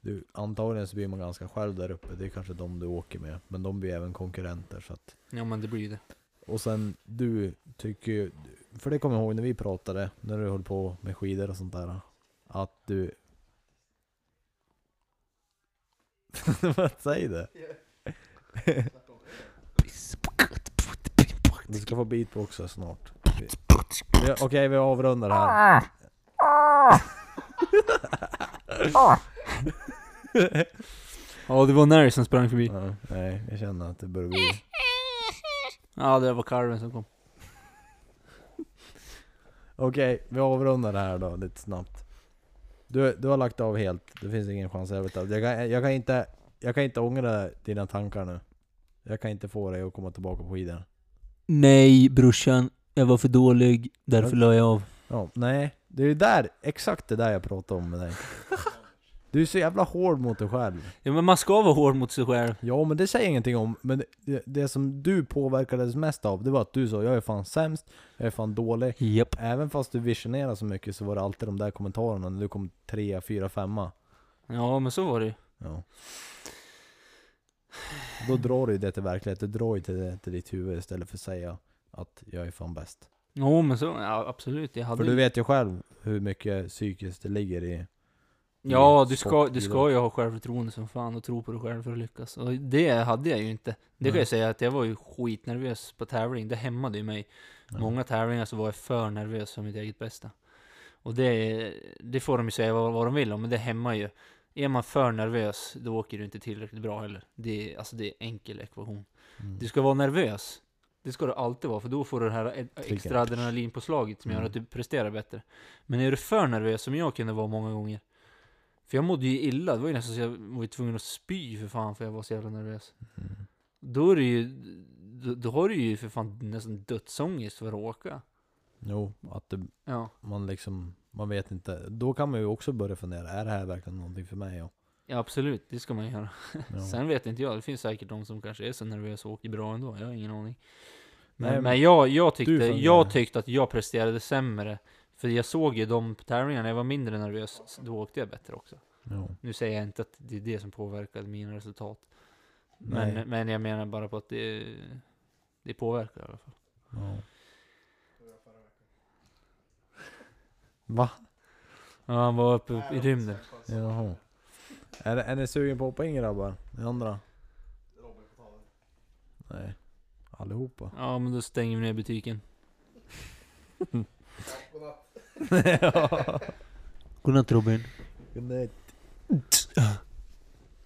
Du, antagligen så blir man ganska själv där uppe, det är kanske de du åker med. Men de blir även konkurrenter så att Ja, men det blir det. Och sen du tycker ju, för det kommer jag ihåg när vi pratade, när du höll på med skidor och sånt där. Att du... [LAUGHS] Vad säger du? Du ska få beat på också snart. Vi- vi- Okej, vi avrundar här. Ja, det var Nary som sprang förbi. Ja, nej, jag känner att det börjar bli... Ja, det var kalven som kom. Okej, vi avrundar det här då lite snabbt. Du, du har lagt av helt, det finns ingen chans jag vet av. Jag kan, jag kan inte, jag kan inte ångra dina tankar nu. Jag kan inte få dig att komma tillbaka på skidor. Nej, brorsan. Jag var för dålig. därför la jag av. Ja, nej. Det är ju där, exakt det där jag pratar om med dig. [LAUGHS] Du är så jävla hård mot dig själv. Ja, men man ska vara hård mot sig själv. Ja men det säger ingenting om, men det, det som du påverkades mest av, det var att du sa jag är fan sämst, jag är fan dålig. Japp. Även fast du visionerade så mycket så var det alltid de där kommentarerna när du kom trea, fyra, femma. Ja, men så var det ju. Ja. Då drar du det till verklighet, du drar ju till, det, till ditt huvud istället för att säga att jag är fan bäst. Jo men så, ja absolut. Jag hade För du vet ju själv hur mycket psykiskt det ligger i... Ja, i du ska, du ska ju ha självförtroende som fan och tro på dig själv för att lyckas. Och det hade jag ju inte. Det kan Nej. jag säga att jag var ju skitnervös på tävling. Det hämmade ju mig. Ja. Många tävlingar så var jag för nervös för mitt eget bästa. Och det, det får de ju säga vad, vad de vill om, men det hämmar ju. Är man för nervös, då åker du inte tillräckligt bra heller. Det är, alltså det är enkel ekvation. Mm. Du ska vara nervös. Det ska du alltid vara, för då får du det här e- extra adrenalinpåslaget som gör Mm. att du presterar bättre. Men är du för nervös, som jag kunde vara många gånger. För jag mådde ju illa, det var ju nästan så jag var tvungen att spy för fan för jag var så jävla nervös. Mm. Då är det ju, då, då har du ju för fan nästan dödsångest för att åka. Jo, att det, Ja. man liksom, man vet inte. Då kan man ju också börja fundera, är det här verkligen någonting för mig? Och, Ja absolut, det ska man göra. [LAUGHS] ja. Sen vet inte jag, det finns säkert de som kanske är så nervösa och åker bra ändå, jag har ingen aning. Men, Nej, men jag, jag, tyckte, jag tyckte att jag presterade sämre. För jag såg ju de tävlingarna, när jag var mindre nervös, då åkte jag bättre också. Jo. Nu säger jag inte att det är det som påverkade mina resultat. Nej. Men, men jag menar bara på att det, det påverkar i alla fall. Ja. Va? Ja, han var uppe i rymden. Jaha. Är, är ni sugen på att hoppa in grabbar? Ni andra? Nej. Allihopa? Ja, men då stänger vi ner butiken. [LAUGHS] ja. [LAUGHS] Godnatt Robin. Godnatt.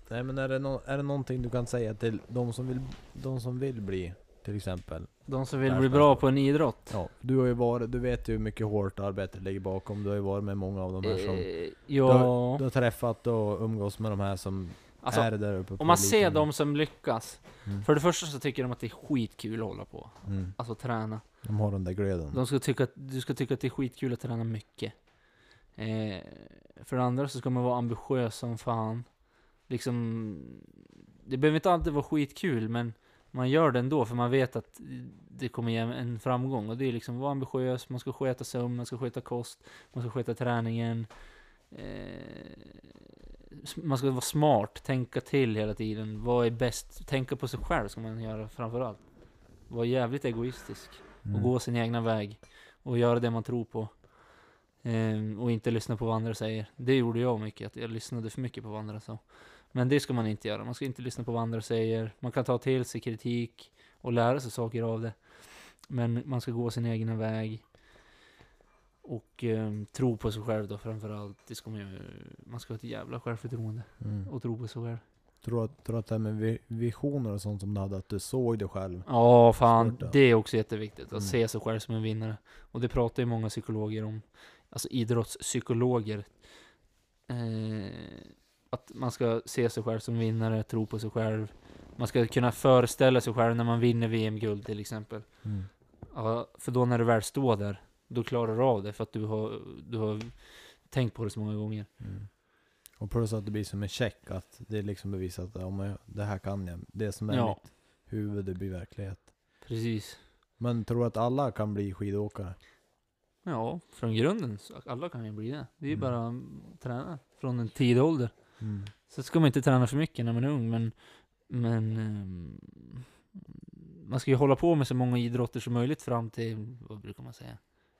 Nej men är det, nå- är det någonting du kan säga till de som vill, de som vill bli till exempel? De som vill bli bra på en idrott. Ja, du har ju varit, du vet ju hur mycket hårt arbete ligger bakom. Du har ju varit med många av de här som... Eh, Du ja, har träffat och umgås med de här som alltså är där uppe på om man ser de som lyckas. Mm. För det första så tycker de att det är skitkul att hålla på. Mm. Alltså träna. De har den där glöden. De ska tycka att, du ska tycka att det är skitkul att träna mycket. Eh, för det andra så ska man vara ambitiös som fan. Liksom, det behöver inte alltid vara skitkul, men man gör det ändå för man vet att det kommer ge en framgång. Och det är liksom, vara ambitiös, man ska sköta sömn, man ska sköta kost, man ska sköta träningen. Eh, man ska vara smart, tänka till hela tiden. Vad är bäst? Tänka på sig själv ska man göra framförallt. Vara jävligt egoistisk och gå sin egna väg och göra det man tror på. Ehm, och inte lyssna på vad andra säger. Det gjorde jag mycket, att jag lyssnade för mycket på vad andra sa. Men det ska man inte göra. Man ska inte lyssna på vad andra säger. Man kan ta till sig kritik och lära sig saker av det. Men man ska gå sin egna väg. Och ehm, tro på sig själv då framförallt. Det ska man ju, man ska ha ett jävla självförtroende Mm. och tro på sig själv. Tror att, tror att det här med vi- visioner och sånt som du hade, att du såg det själv. Ja, fan. Det är också jätteviktigt. Att Mm. se sig själv som en vinnare. Och det pratar ju många psykologer om. Alltså idrottspsykologer. Eh, att man ska se sig själv som vinnare, tro på sig själv. Man ska kunna föreställa sig själv när man vinner VM-guld till exempel. Mm. Ja, för då när du väl står där, då klarar du av det. För att du har, du har tänkt på det så många gånger. Mm. Och plus att det blir som en check, att det är liksom bevisat att men jag- det här kan jag. Det som är Ja. mitt huvud, det blir verklighet. Precis. Men tror du att alla kan bli skidåkare? Ja, från grunden. Så alla kan ju bli det. Det är ju Mm. bara att träna från en tidig ålder. Mm. Så ska man inte träna för mycket när man är ung, men, men ehm, man ska ju hålla på med så många idrotter som möjligt fram till, vad brukar man säga?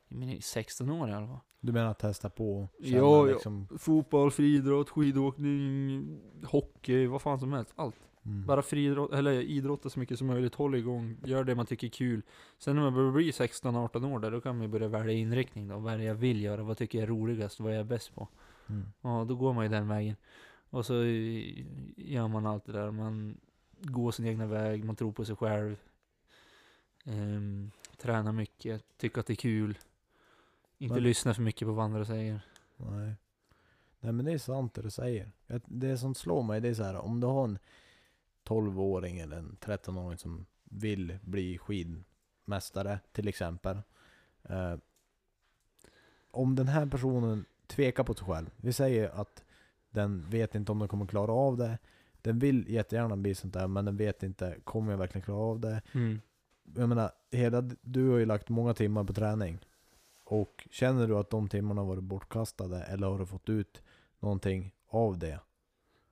Menar 16 år i alla fall. Du menar att testa på Ja, liksom... Fotboll, friidrott, skidåkning, hockey, vad fan som helst. Allt. Mm. Bara friidrott, eller idrotta så mycket som möjligt, håll igång, gör det man tycker är kul. Sen när man börjar bli 16-18 år där, då kan man börja välja inriktning då. Vad är det jag vill göra? Vad tycker jag är roligast? Vad är jag bäst på? Mm. Ja, då går man ju den vägen. Och så eh, gör man allt det där. Man går sin egna väg, man tror på sig själv. Ehm, tränar mycket, tycker att det är kul. Inte Men- lyssna för mycket på vad andra säger. Nej. Nej men det är sant det du säger. Det som slår mig det är så här, om du har en 12-åring eller en 13-åring som vill bli skidmästare till exempel. Eh, om den här personen tvekar på sig själv. Vi säger att den vet inte om den kommer klara av det. Den vill jättegärna bli sånt där men den vet inte, kommer jag verkligen klara av det? Mm. jag menar, hela, du har ju lagt många timmar på träning. Och känner du att de timmarna har varit bortkastade eller har du fått ut någonting av det?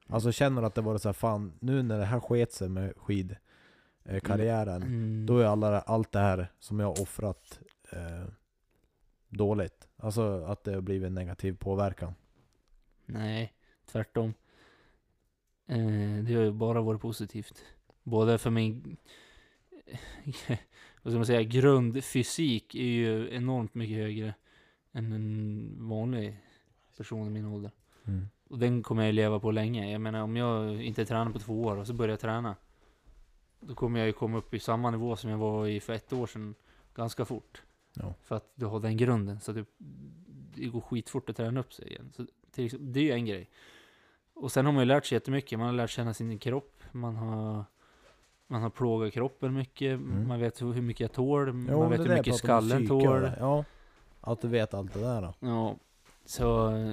Alltså känner du att det var så här, fan nu när det här sket sig med skidkarriären, Mm. då är alla, allt det här som jag har offrat eh, dåligt? Alltså att det har blivit en negativ påverkan? Nej, tvärtom. Eh, det har ju bara varit positivt. Både för min... [LAUGHS] vad ska man säga? Grundfysik är ju enormt mycket högre än en vanlig person i min ålder. Mm. Och den kommer jag leva på länge. Jag menar om jag inte tränar på två år och så börjar jag träna. Då kommer jag ju komma upp i samma nivå som jag var i för ett år sedan. Ganska fort. Ja. För att du har den grunden. Så det, det går skitfort att träna upp sig igen. Så till, exempel- det är ju en grej. Och sen har man ju lärt sig jättemycket. Man har lärt känna sin kropp. Man har, man har plågat kroppen mycket. Mm. Man vet hur mycket jag tål. Jo, man vet hur mycket skallen tål. Ja, att du vet allt det där då. Ja, så... eh,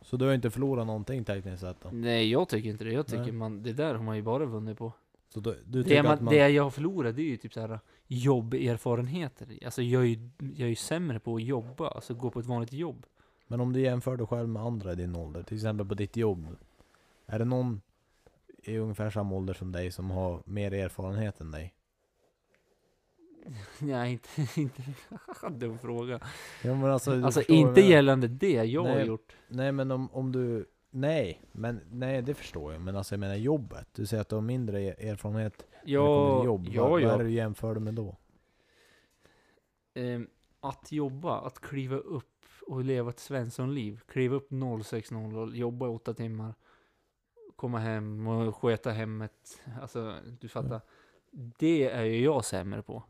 Så du har inte förlorat någonting tekniskt sett då? Nej, jag tycker inte det. Jag tycker Nej. man, det där har man ju bara vunnit på. Så du, du Det, man, man... det jag har förlorat, det är ju typ såhär jobberfarenheter. Alltså jag är ju, jag är ju sämre på att jobba, alltså gå på ett vanligt jobb. Men om du jämför dig själv med andra i din ålder, till exempel på ditt jobb. Är det någon i ungefär samma ålder som dig som har mer erfarenhet än dig? [LAUGHS] Nej, inte, [LAUGHS] inte, [LAUGHS] dum fråga. Ja, men alltså, Alltså inte gällande det jag har Nej. gjort. Nej men om, om du... Nej, men nej det förstår jag. Men alltså jag menar jobbet. Du säger att du har mindre e- erfarenhet när det kommer Ja, till jobb. ja, vad, vad är ja. det du jämför med då? Ehm, att jobba, att kliva upp och leva ett svenssonliv. Kliva upp 06.00 och jobba i åtta timmar. Komma hem och sköta hemmet. Alltså, du fattar. Det är ju jag sämre på.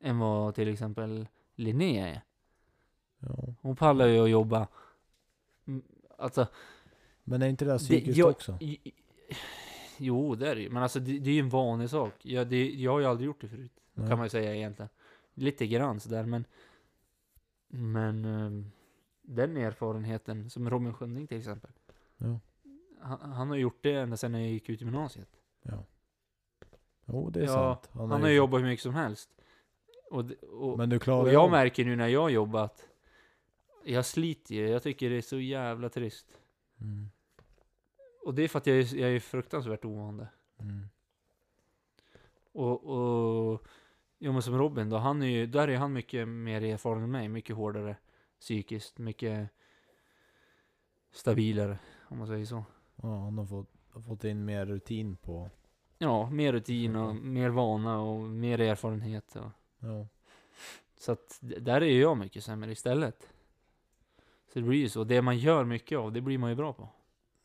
Än vad till exempel Linnea är. Ja. Hon pallar ju att jobba. Mm, Alltså, Men är inte det där det, psykiskt jag, också? Jo, det är det ju. Men alltså, det, det är ju en vanlig sak. Jag, det, jag har ju aldrig gjort det förut. Nej. Kan man ju säga egentligen. Lite grann sådär, men... Men... ehm, den erfarenheten, som Robin Skönding till exempel. Ja. Han, han har gjort det ända sedan jag gick ut i gymnasiet. ja. Jo det är Ja, sant. Han har ju jobbat hur mycket som helst. Och, och, Men du klarar och jag av- märker nu när jag har jobbat, jag sliter ju. Jag tycker det är så jävla trist. Mm. Och det är för att jag är, jag är fruktansvärt ovan. Mm. Och, och jo, men som Robin då, han är ju, där är han mycket mer erfaren än mig. Mycket hårdare psykiskt, mycket stabilare, om man säger så. Ja, han har fått, fått in mer rutin på... Ja, mer rutin och Mm. mer vana och mer erfarenhet. Och, Ja. så att där är ju jag mycket sämre istället. Så det blir ju så. Det man gör mycket av, det blir man ju bra på.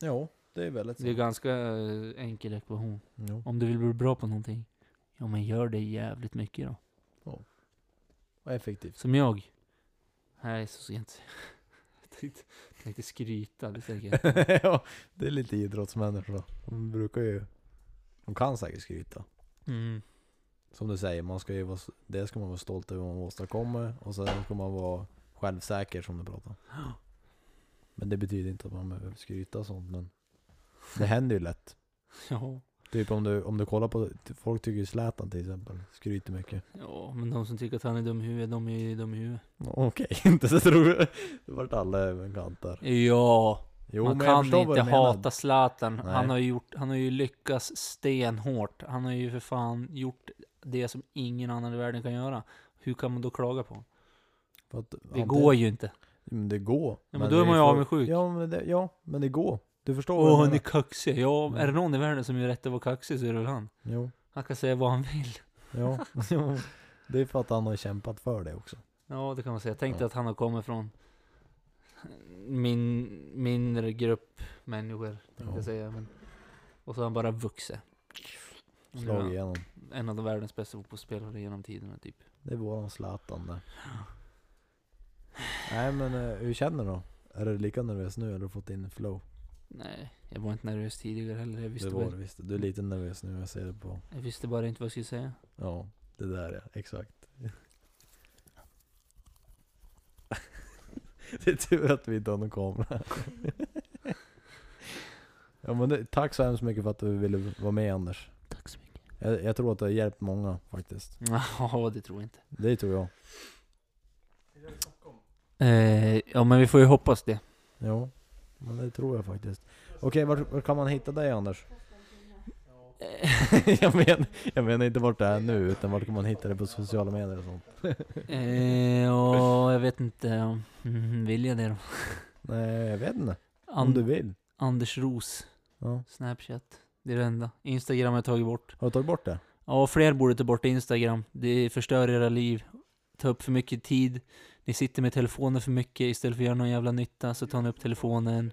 Jo, det är väldigt Det är ganska eh, enkel ekvation. Jo. Om du vill bli bra på någonting, ja men gör det jävligt mycket då. Och effektivt. Som jag. Nej, så sent. Tänkte, tänkte skryta, det tänker [LAUGHS] jag ja, det är lite idrottsmänniskor då. De brukar ju... De kan säkert skryta. Mm. Som du säger, man ska ju vara, det ska man vara stolt över vad man åstadkommer och sen ska man vara självsäker som du pratar om. [GASPS] Men det betyder inte att man behöver skryta och sånt men det händer ju lätt. Ja. Typ om du, om du kollar på, folk tycker ju Zlatan till exempel, skryter mycket. ja, men de som tycker att han är dum i huvudet, de är ju dum i huvudet. Okej, [LAUGHS] inte så tror jag. Det vart alla över en kant där. Ja, Jo man men jag kan förstår vad inte du menar. hata Zlatan. Nej. Han har, ju gjort, han har ju lyckats stenhårt. Han har ju för fan gjort det som ingen annan i världen kan göra. Hur kan man då klaga på honom? För att Det går ju inte. Men det går. Ja, men då är man ju avundsjuk. Ja men det, ja, men det går. Du förstår Åh, vad jag han är menar. kaxig. Ja, Mm. är det någon i världen som gör rätt att vara kaxig så är det väl han. Jo, Han kan säga vad han vill. ja. [LAUGHS] [LAUGHS] Jo. Det är för att han har kämpat för det också. Ja, det kan man säga. Tänk dig Ja. att han har kommit från min mindre grupp människor, tänkte Ja. jag säga. Men, och så har han bara vuxit. Nu är Slagit han igenom. En av de världens bästa fotbollsspelare genom tiderna, typ. Det är våran Zlatan där. Nej men eh, hur känner du då? Är du lika nervös nu eller har du fått in flow? Nej, jag var inte nervös tidigare heller. Jag visste, det var bara, det visst. Du är lite nervös nu, jag ser det på... jag visste bara inte vad jag skulle säga. Ja, det där ja, exakt. [LAUGHS] det är tur att vi inte har någon kamera. ja men det, tack så hemskt mycket för att du ville vara med Anders. Tack så mycket. Jag, jag tror att det har hjälpt många faktiskt. [LAUGHS] Ja, det tror jag inte. Det tror jag. Eh, ja, men vi får ju hoppas det. Jo, men det tror jag faktiskt. Okej, var, var kan man hitta dig Anders? [LAUGHS] jag, men, jag menar inte vart det är nu, utan vart kan man hitta det på sociala medier och sånt? Eh, och jag vet inte, ja. mm, vill jag det då? Nej, jag vet inte. Om An- du vill. Anders Ros, Ja. Snapchat. Det är det enda. Instagram har jag tagit bort. Har du tagit bort det? Ja, fler borde ta bort Instagram. Det förstör era liv. Ta upp för mycket tid. Ni sitter med telefonen för mycket istället för att göra någon jävla nytta. Så tar ni upp telefonen.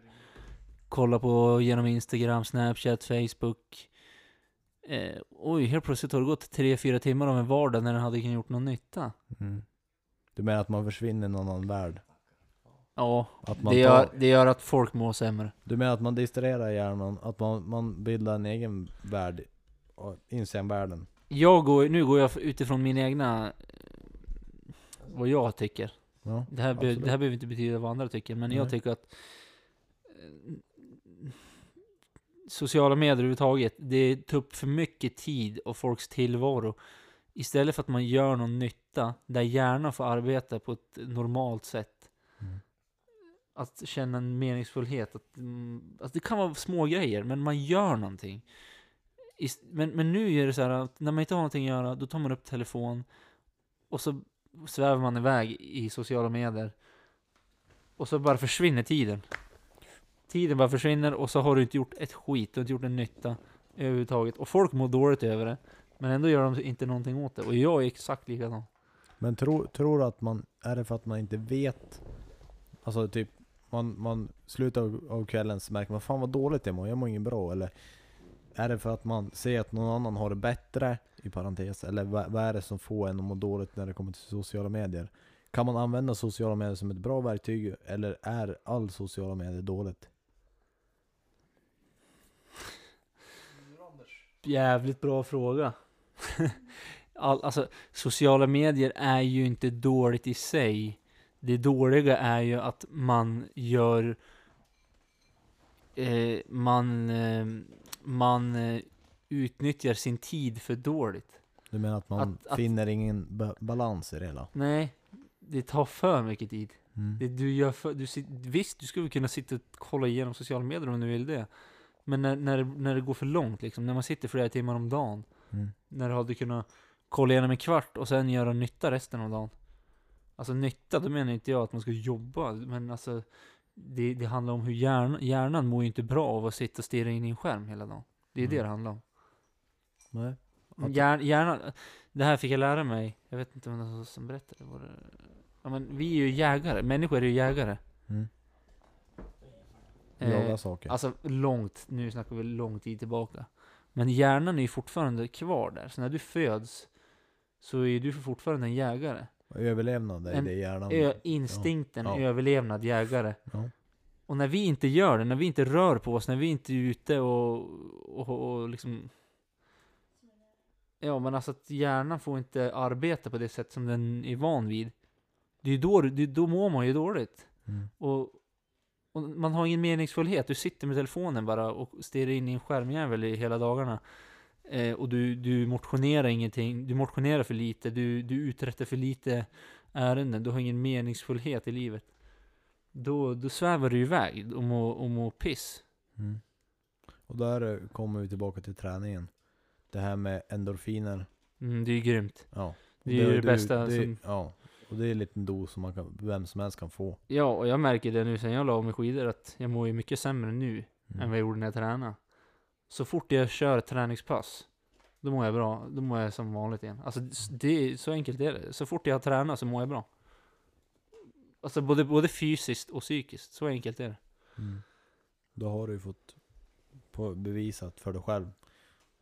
Kolla på genom Instagram, Snapchat, Facebook. Eh, oj, helt plötsligt har det gått 3-4 timmar av en vardag när den hade kunnat gjort någon nytta. Mm. Du menar att man försvinner i någon annan värld? Ja, Att man det tar, gör, det gör att folk mår sämre. Du menar att man distraherar hjärnan? Att man, man bildar en egen värld? och Instagram-världen? Jag går, nu går jag utifrån min egna, eh, vad jag tycker. Ja, Det här, be, det här behöver inte betyda vad andra tycker, men jag Nej. tycker att eh, sociala medier överhuvudtaget, det tar upp för mycket tid och folks tillvaro. Istället för att man gör någon nytta, där hjärnan får arbeta på ett normalt sätt. Mm. Att känna en meningsfullhet. Att, mm, alltså det kan vara små grejer, men man gör någonting. Men, men nu är det så här att när man inte har någonting att göra, då tar man upp telefon och så svävar man iväg i sociala medier. Och så bara försvinner tiden. Tiden bara försvinner och så har du inte gjort ett skit, du har inte gjort en nytta överhuvudtaget. Och folk mår dåligt över det. Men ändå gör de inte någonting åt det. Och jag är exakt likadan. Men tro, tror du att man, är det för att man inte vet? Alltså typ, man, man slutar av, av kvällen så märker man fan vad dåligt jag mår, jag mår inget bra. Eller är det för att man ser att någon annan har det bättre, i parentes? Eller vad, vad är det som får en att må dåligt när det kommer till sociala medier? Kan man använda sociala medier som ett bra verktyg, eller är all sociala medier dåligt? Jävligt bra fråga. [LAUGHS] All, alltså, sociala medier är ju inte dåligt i sig. Det dåliga är ju att man gör... Eh, man eh, man eh, utnyttjar sin tid för dåligt. Du menar att man Att- att- finner ingen ba balans i det hela? Nej, det tar för mycket tid. Mm. Det du gör för, du, visst, du skulle kunna sitta och kolla igenom sociala medier om du vill det. Men när, när, det- när det går för långt, liksom, när man sitter flera timmar om dagen. Mm. När du hade kunnat kolla igenom en kvart och sen göra nytta resten av dagen. Alltså nytta, då menar inte jag att man ska jobba, men alltså det, det handlar om hur hjärnan, hjärnan mår ju inte bra av att sitta och stirra in i en skärm hela dagen. Det är det Mm. det handlar om. Nej. Hjärn, hjärnan, det här fick jag lära mig, jag vet inte det någon som berättade. Var det, ja, men vi är ju jägare, människor är ju jägare. Mm. Eh, Jaga saker. Alltså långt, nu snackar vi lång tid tillbaka. Men hjärnan är ju fortfarande kvar där, så när du föds så är du fortfarande en jägare. Överlevnad är en det hjärnan. Ö, instinkten, Ja. överlevnad, jägare. Ja. Och när vi inte gör det, när vi inte rör på oss, när vi inte är ute och, och, och liksom... Ja, men alltså att hjärnan får inte arbeta på det sätt som den är van vid. Det är då, det, då mår man ju dåligt. Mm. Och, och man har ingen meningsfullhet. Du sitter med telefonen bara och stirrar in i en skärmjävel hela dagarna. Eh, och du, du motionerar ingenting. Du motionerar för lite. Du, du uträttar för lite ärenden. Du har ingen meningsfullhet i livet. Då, då svävar du iväg och mår, och mår piss. Mm. Och där eh, kommer vi tillbaka till träningen. Det här med endorfiner. Mm, det är ju grymt. Ja. Det är ju det, bästa det, som... Ja. Och det är en liten dos som man kan, vem som helst kan få. Ja, och jag märker det nu sen jag la av mig skidor att jag mår ju mycket sämre nu Mm. än vad jag gjorde när jag tränade. Så fort jag kör träningspass, då mår jag bra. Då mår jag som vanligt igen. Alltså det så enkelt är det. Så fort jag tränar så mår jag bra. Alltså både, både fysiskt och psykiskt. Så enkelt är det. Mm. Då har du ju fått bevisat för dig själv.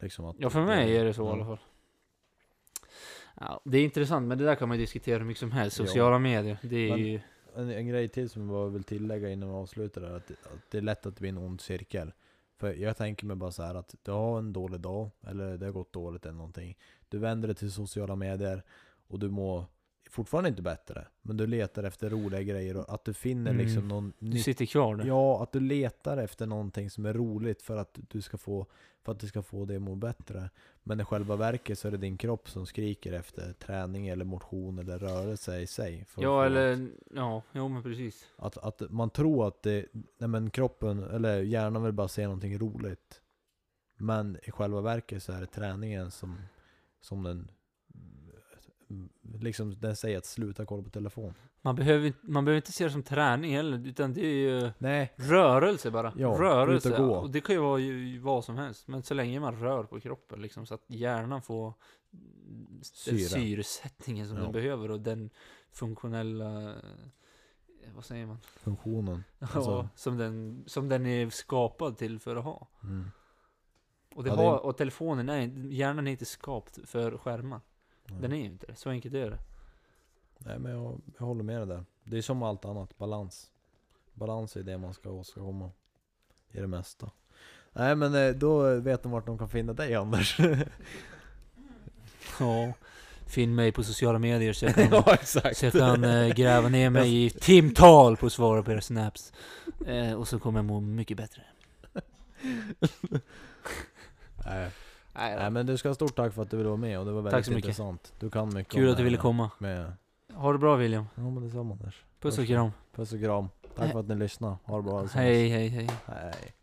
Liksom att Ja, för mig är det så i ja. alla fall. Ja, det är intressant, men det där kan man ju diskutera hur mycket som helst. Ja. Sociala medier, det är Men- ju... En, en grej till som jag vill tillägga innan vi avslutar är att, att det är lätt att det blir en ond cirkel. För jag tänker mig bara så här att du har en dålig dag, eller det har gått dåligt eller någonting. Du vänder dig till sociala medier och du mår fortfarande inte bättre. Men du letar efter roliga grejer och att du finner Mm. liksom någon Du sitter kvar där. Ja, att du letar efter någonting som är roligt för att du ska få, för att du ska få det att må bättre. Men i själva verket så är det din kropp som skriker efter träning eller motion eller rörelse i sig. att Ja, eller... Ja, jo men precis. Att, att man tror att det, nej men kroppen, eller hjärnan vill bara se någonting roligt. Men i själva verket så är det träningen som, som den Liksom den säger att sluta kolla på telefon. Man behöver, man behöver inte se det som träning heller, utan det är ju Nej, rörelse bara. Ja, rörelse. och. Och det kan ju vara ju, vad som helst. Men så länge man rör på kroppen liksom, så att hjärnan får den Syre. syresättningen som Ja. den behöver och den funktionella, eh, vad säger man? funktionen. [LAUGHS] Ja, Alltså- som, den, som den är skapad till för att ha. Mm. Och, det Ja, har, och telefonen är hjärnan är inte skapt för skärmar. Den är ju inte det. Så enkelt är det. Nej men jag, jag håller med dig där. Det är som allt annat, balans. Balans är det man ska åstadkomma. I det mesta. Nej men eh, då vet de vart de kan finna dig Anders. [LAUGHS] Ja. Finn mig på sociala medier så jag kan, ja så jag kan eh, gräva ner mig i timtal på att svara på era snaps. Eh, och så kommer jag må mycket bättre. [LAUGHS] Nej. Nej, Nej men du ska ha stort tack för att du ville vara med och det var väldigt Tack så mycket. intressant. Du kan mycket Kul om att du ville komma. Med, Ha det bra William. ja men detsamma Anders. Puss och kram. Puss och kram. Tack för att ni lyssnade. Ha det bra allesammans. Hej, hej, hej. Hej.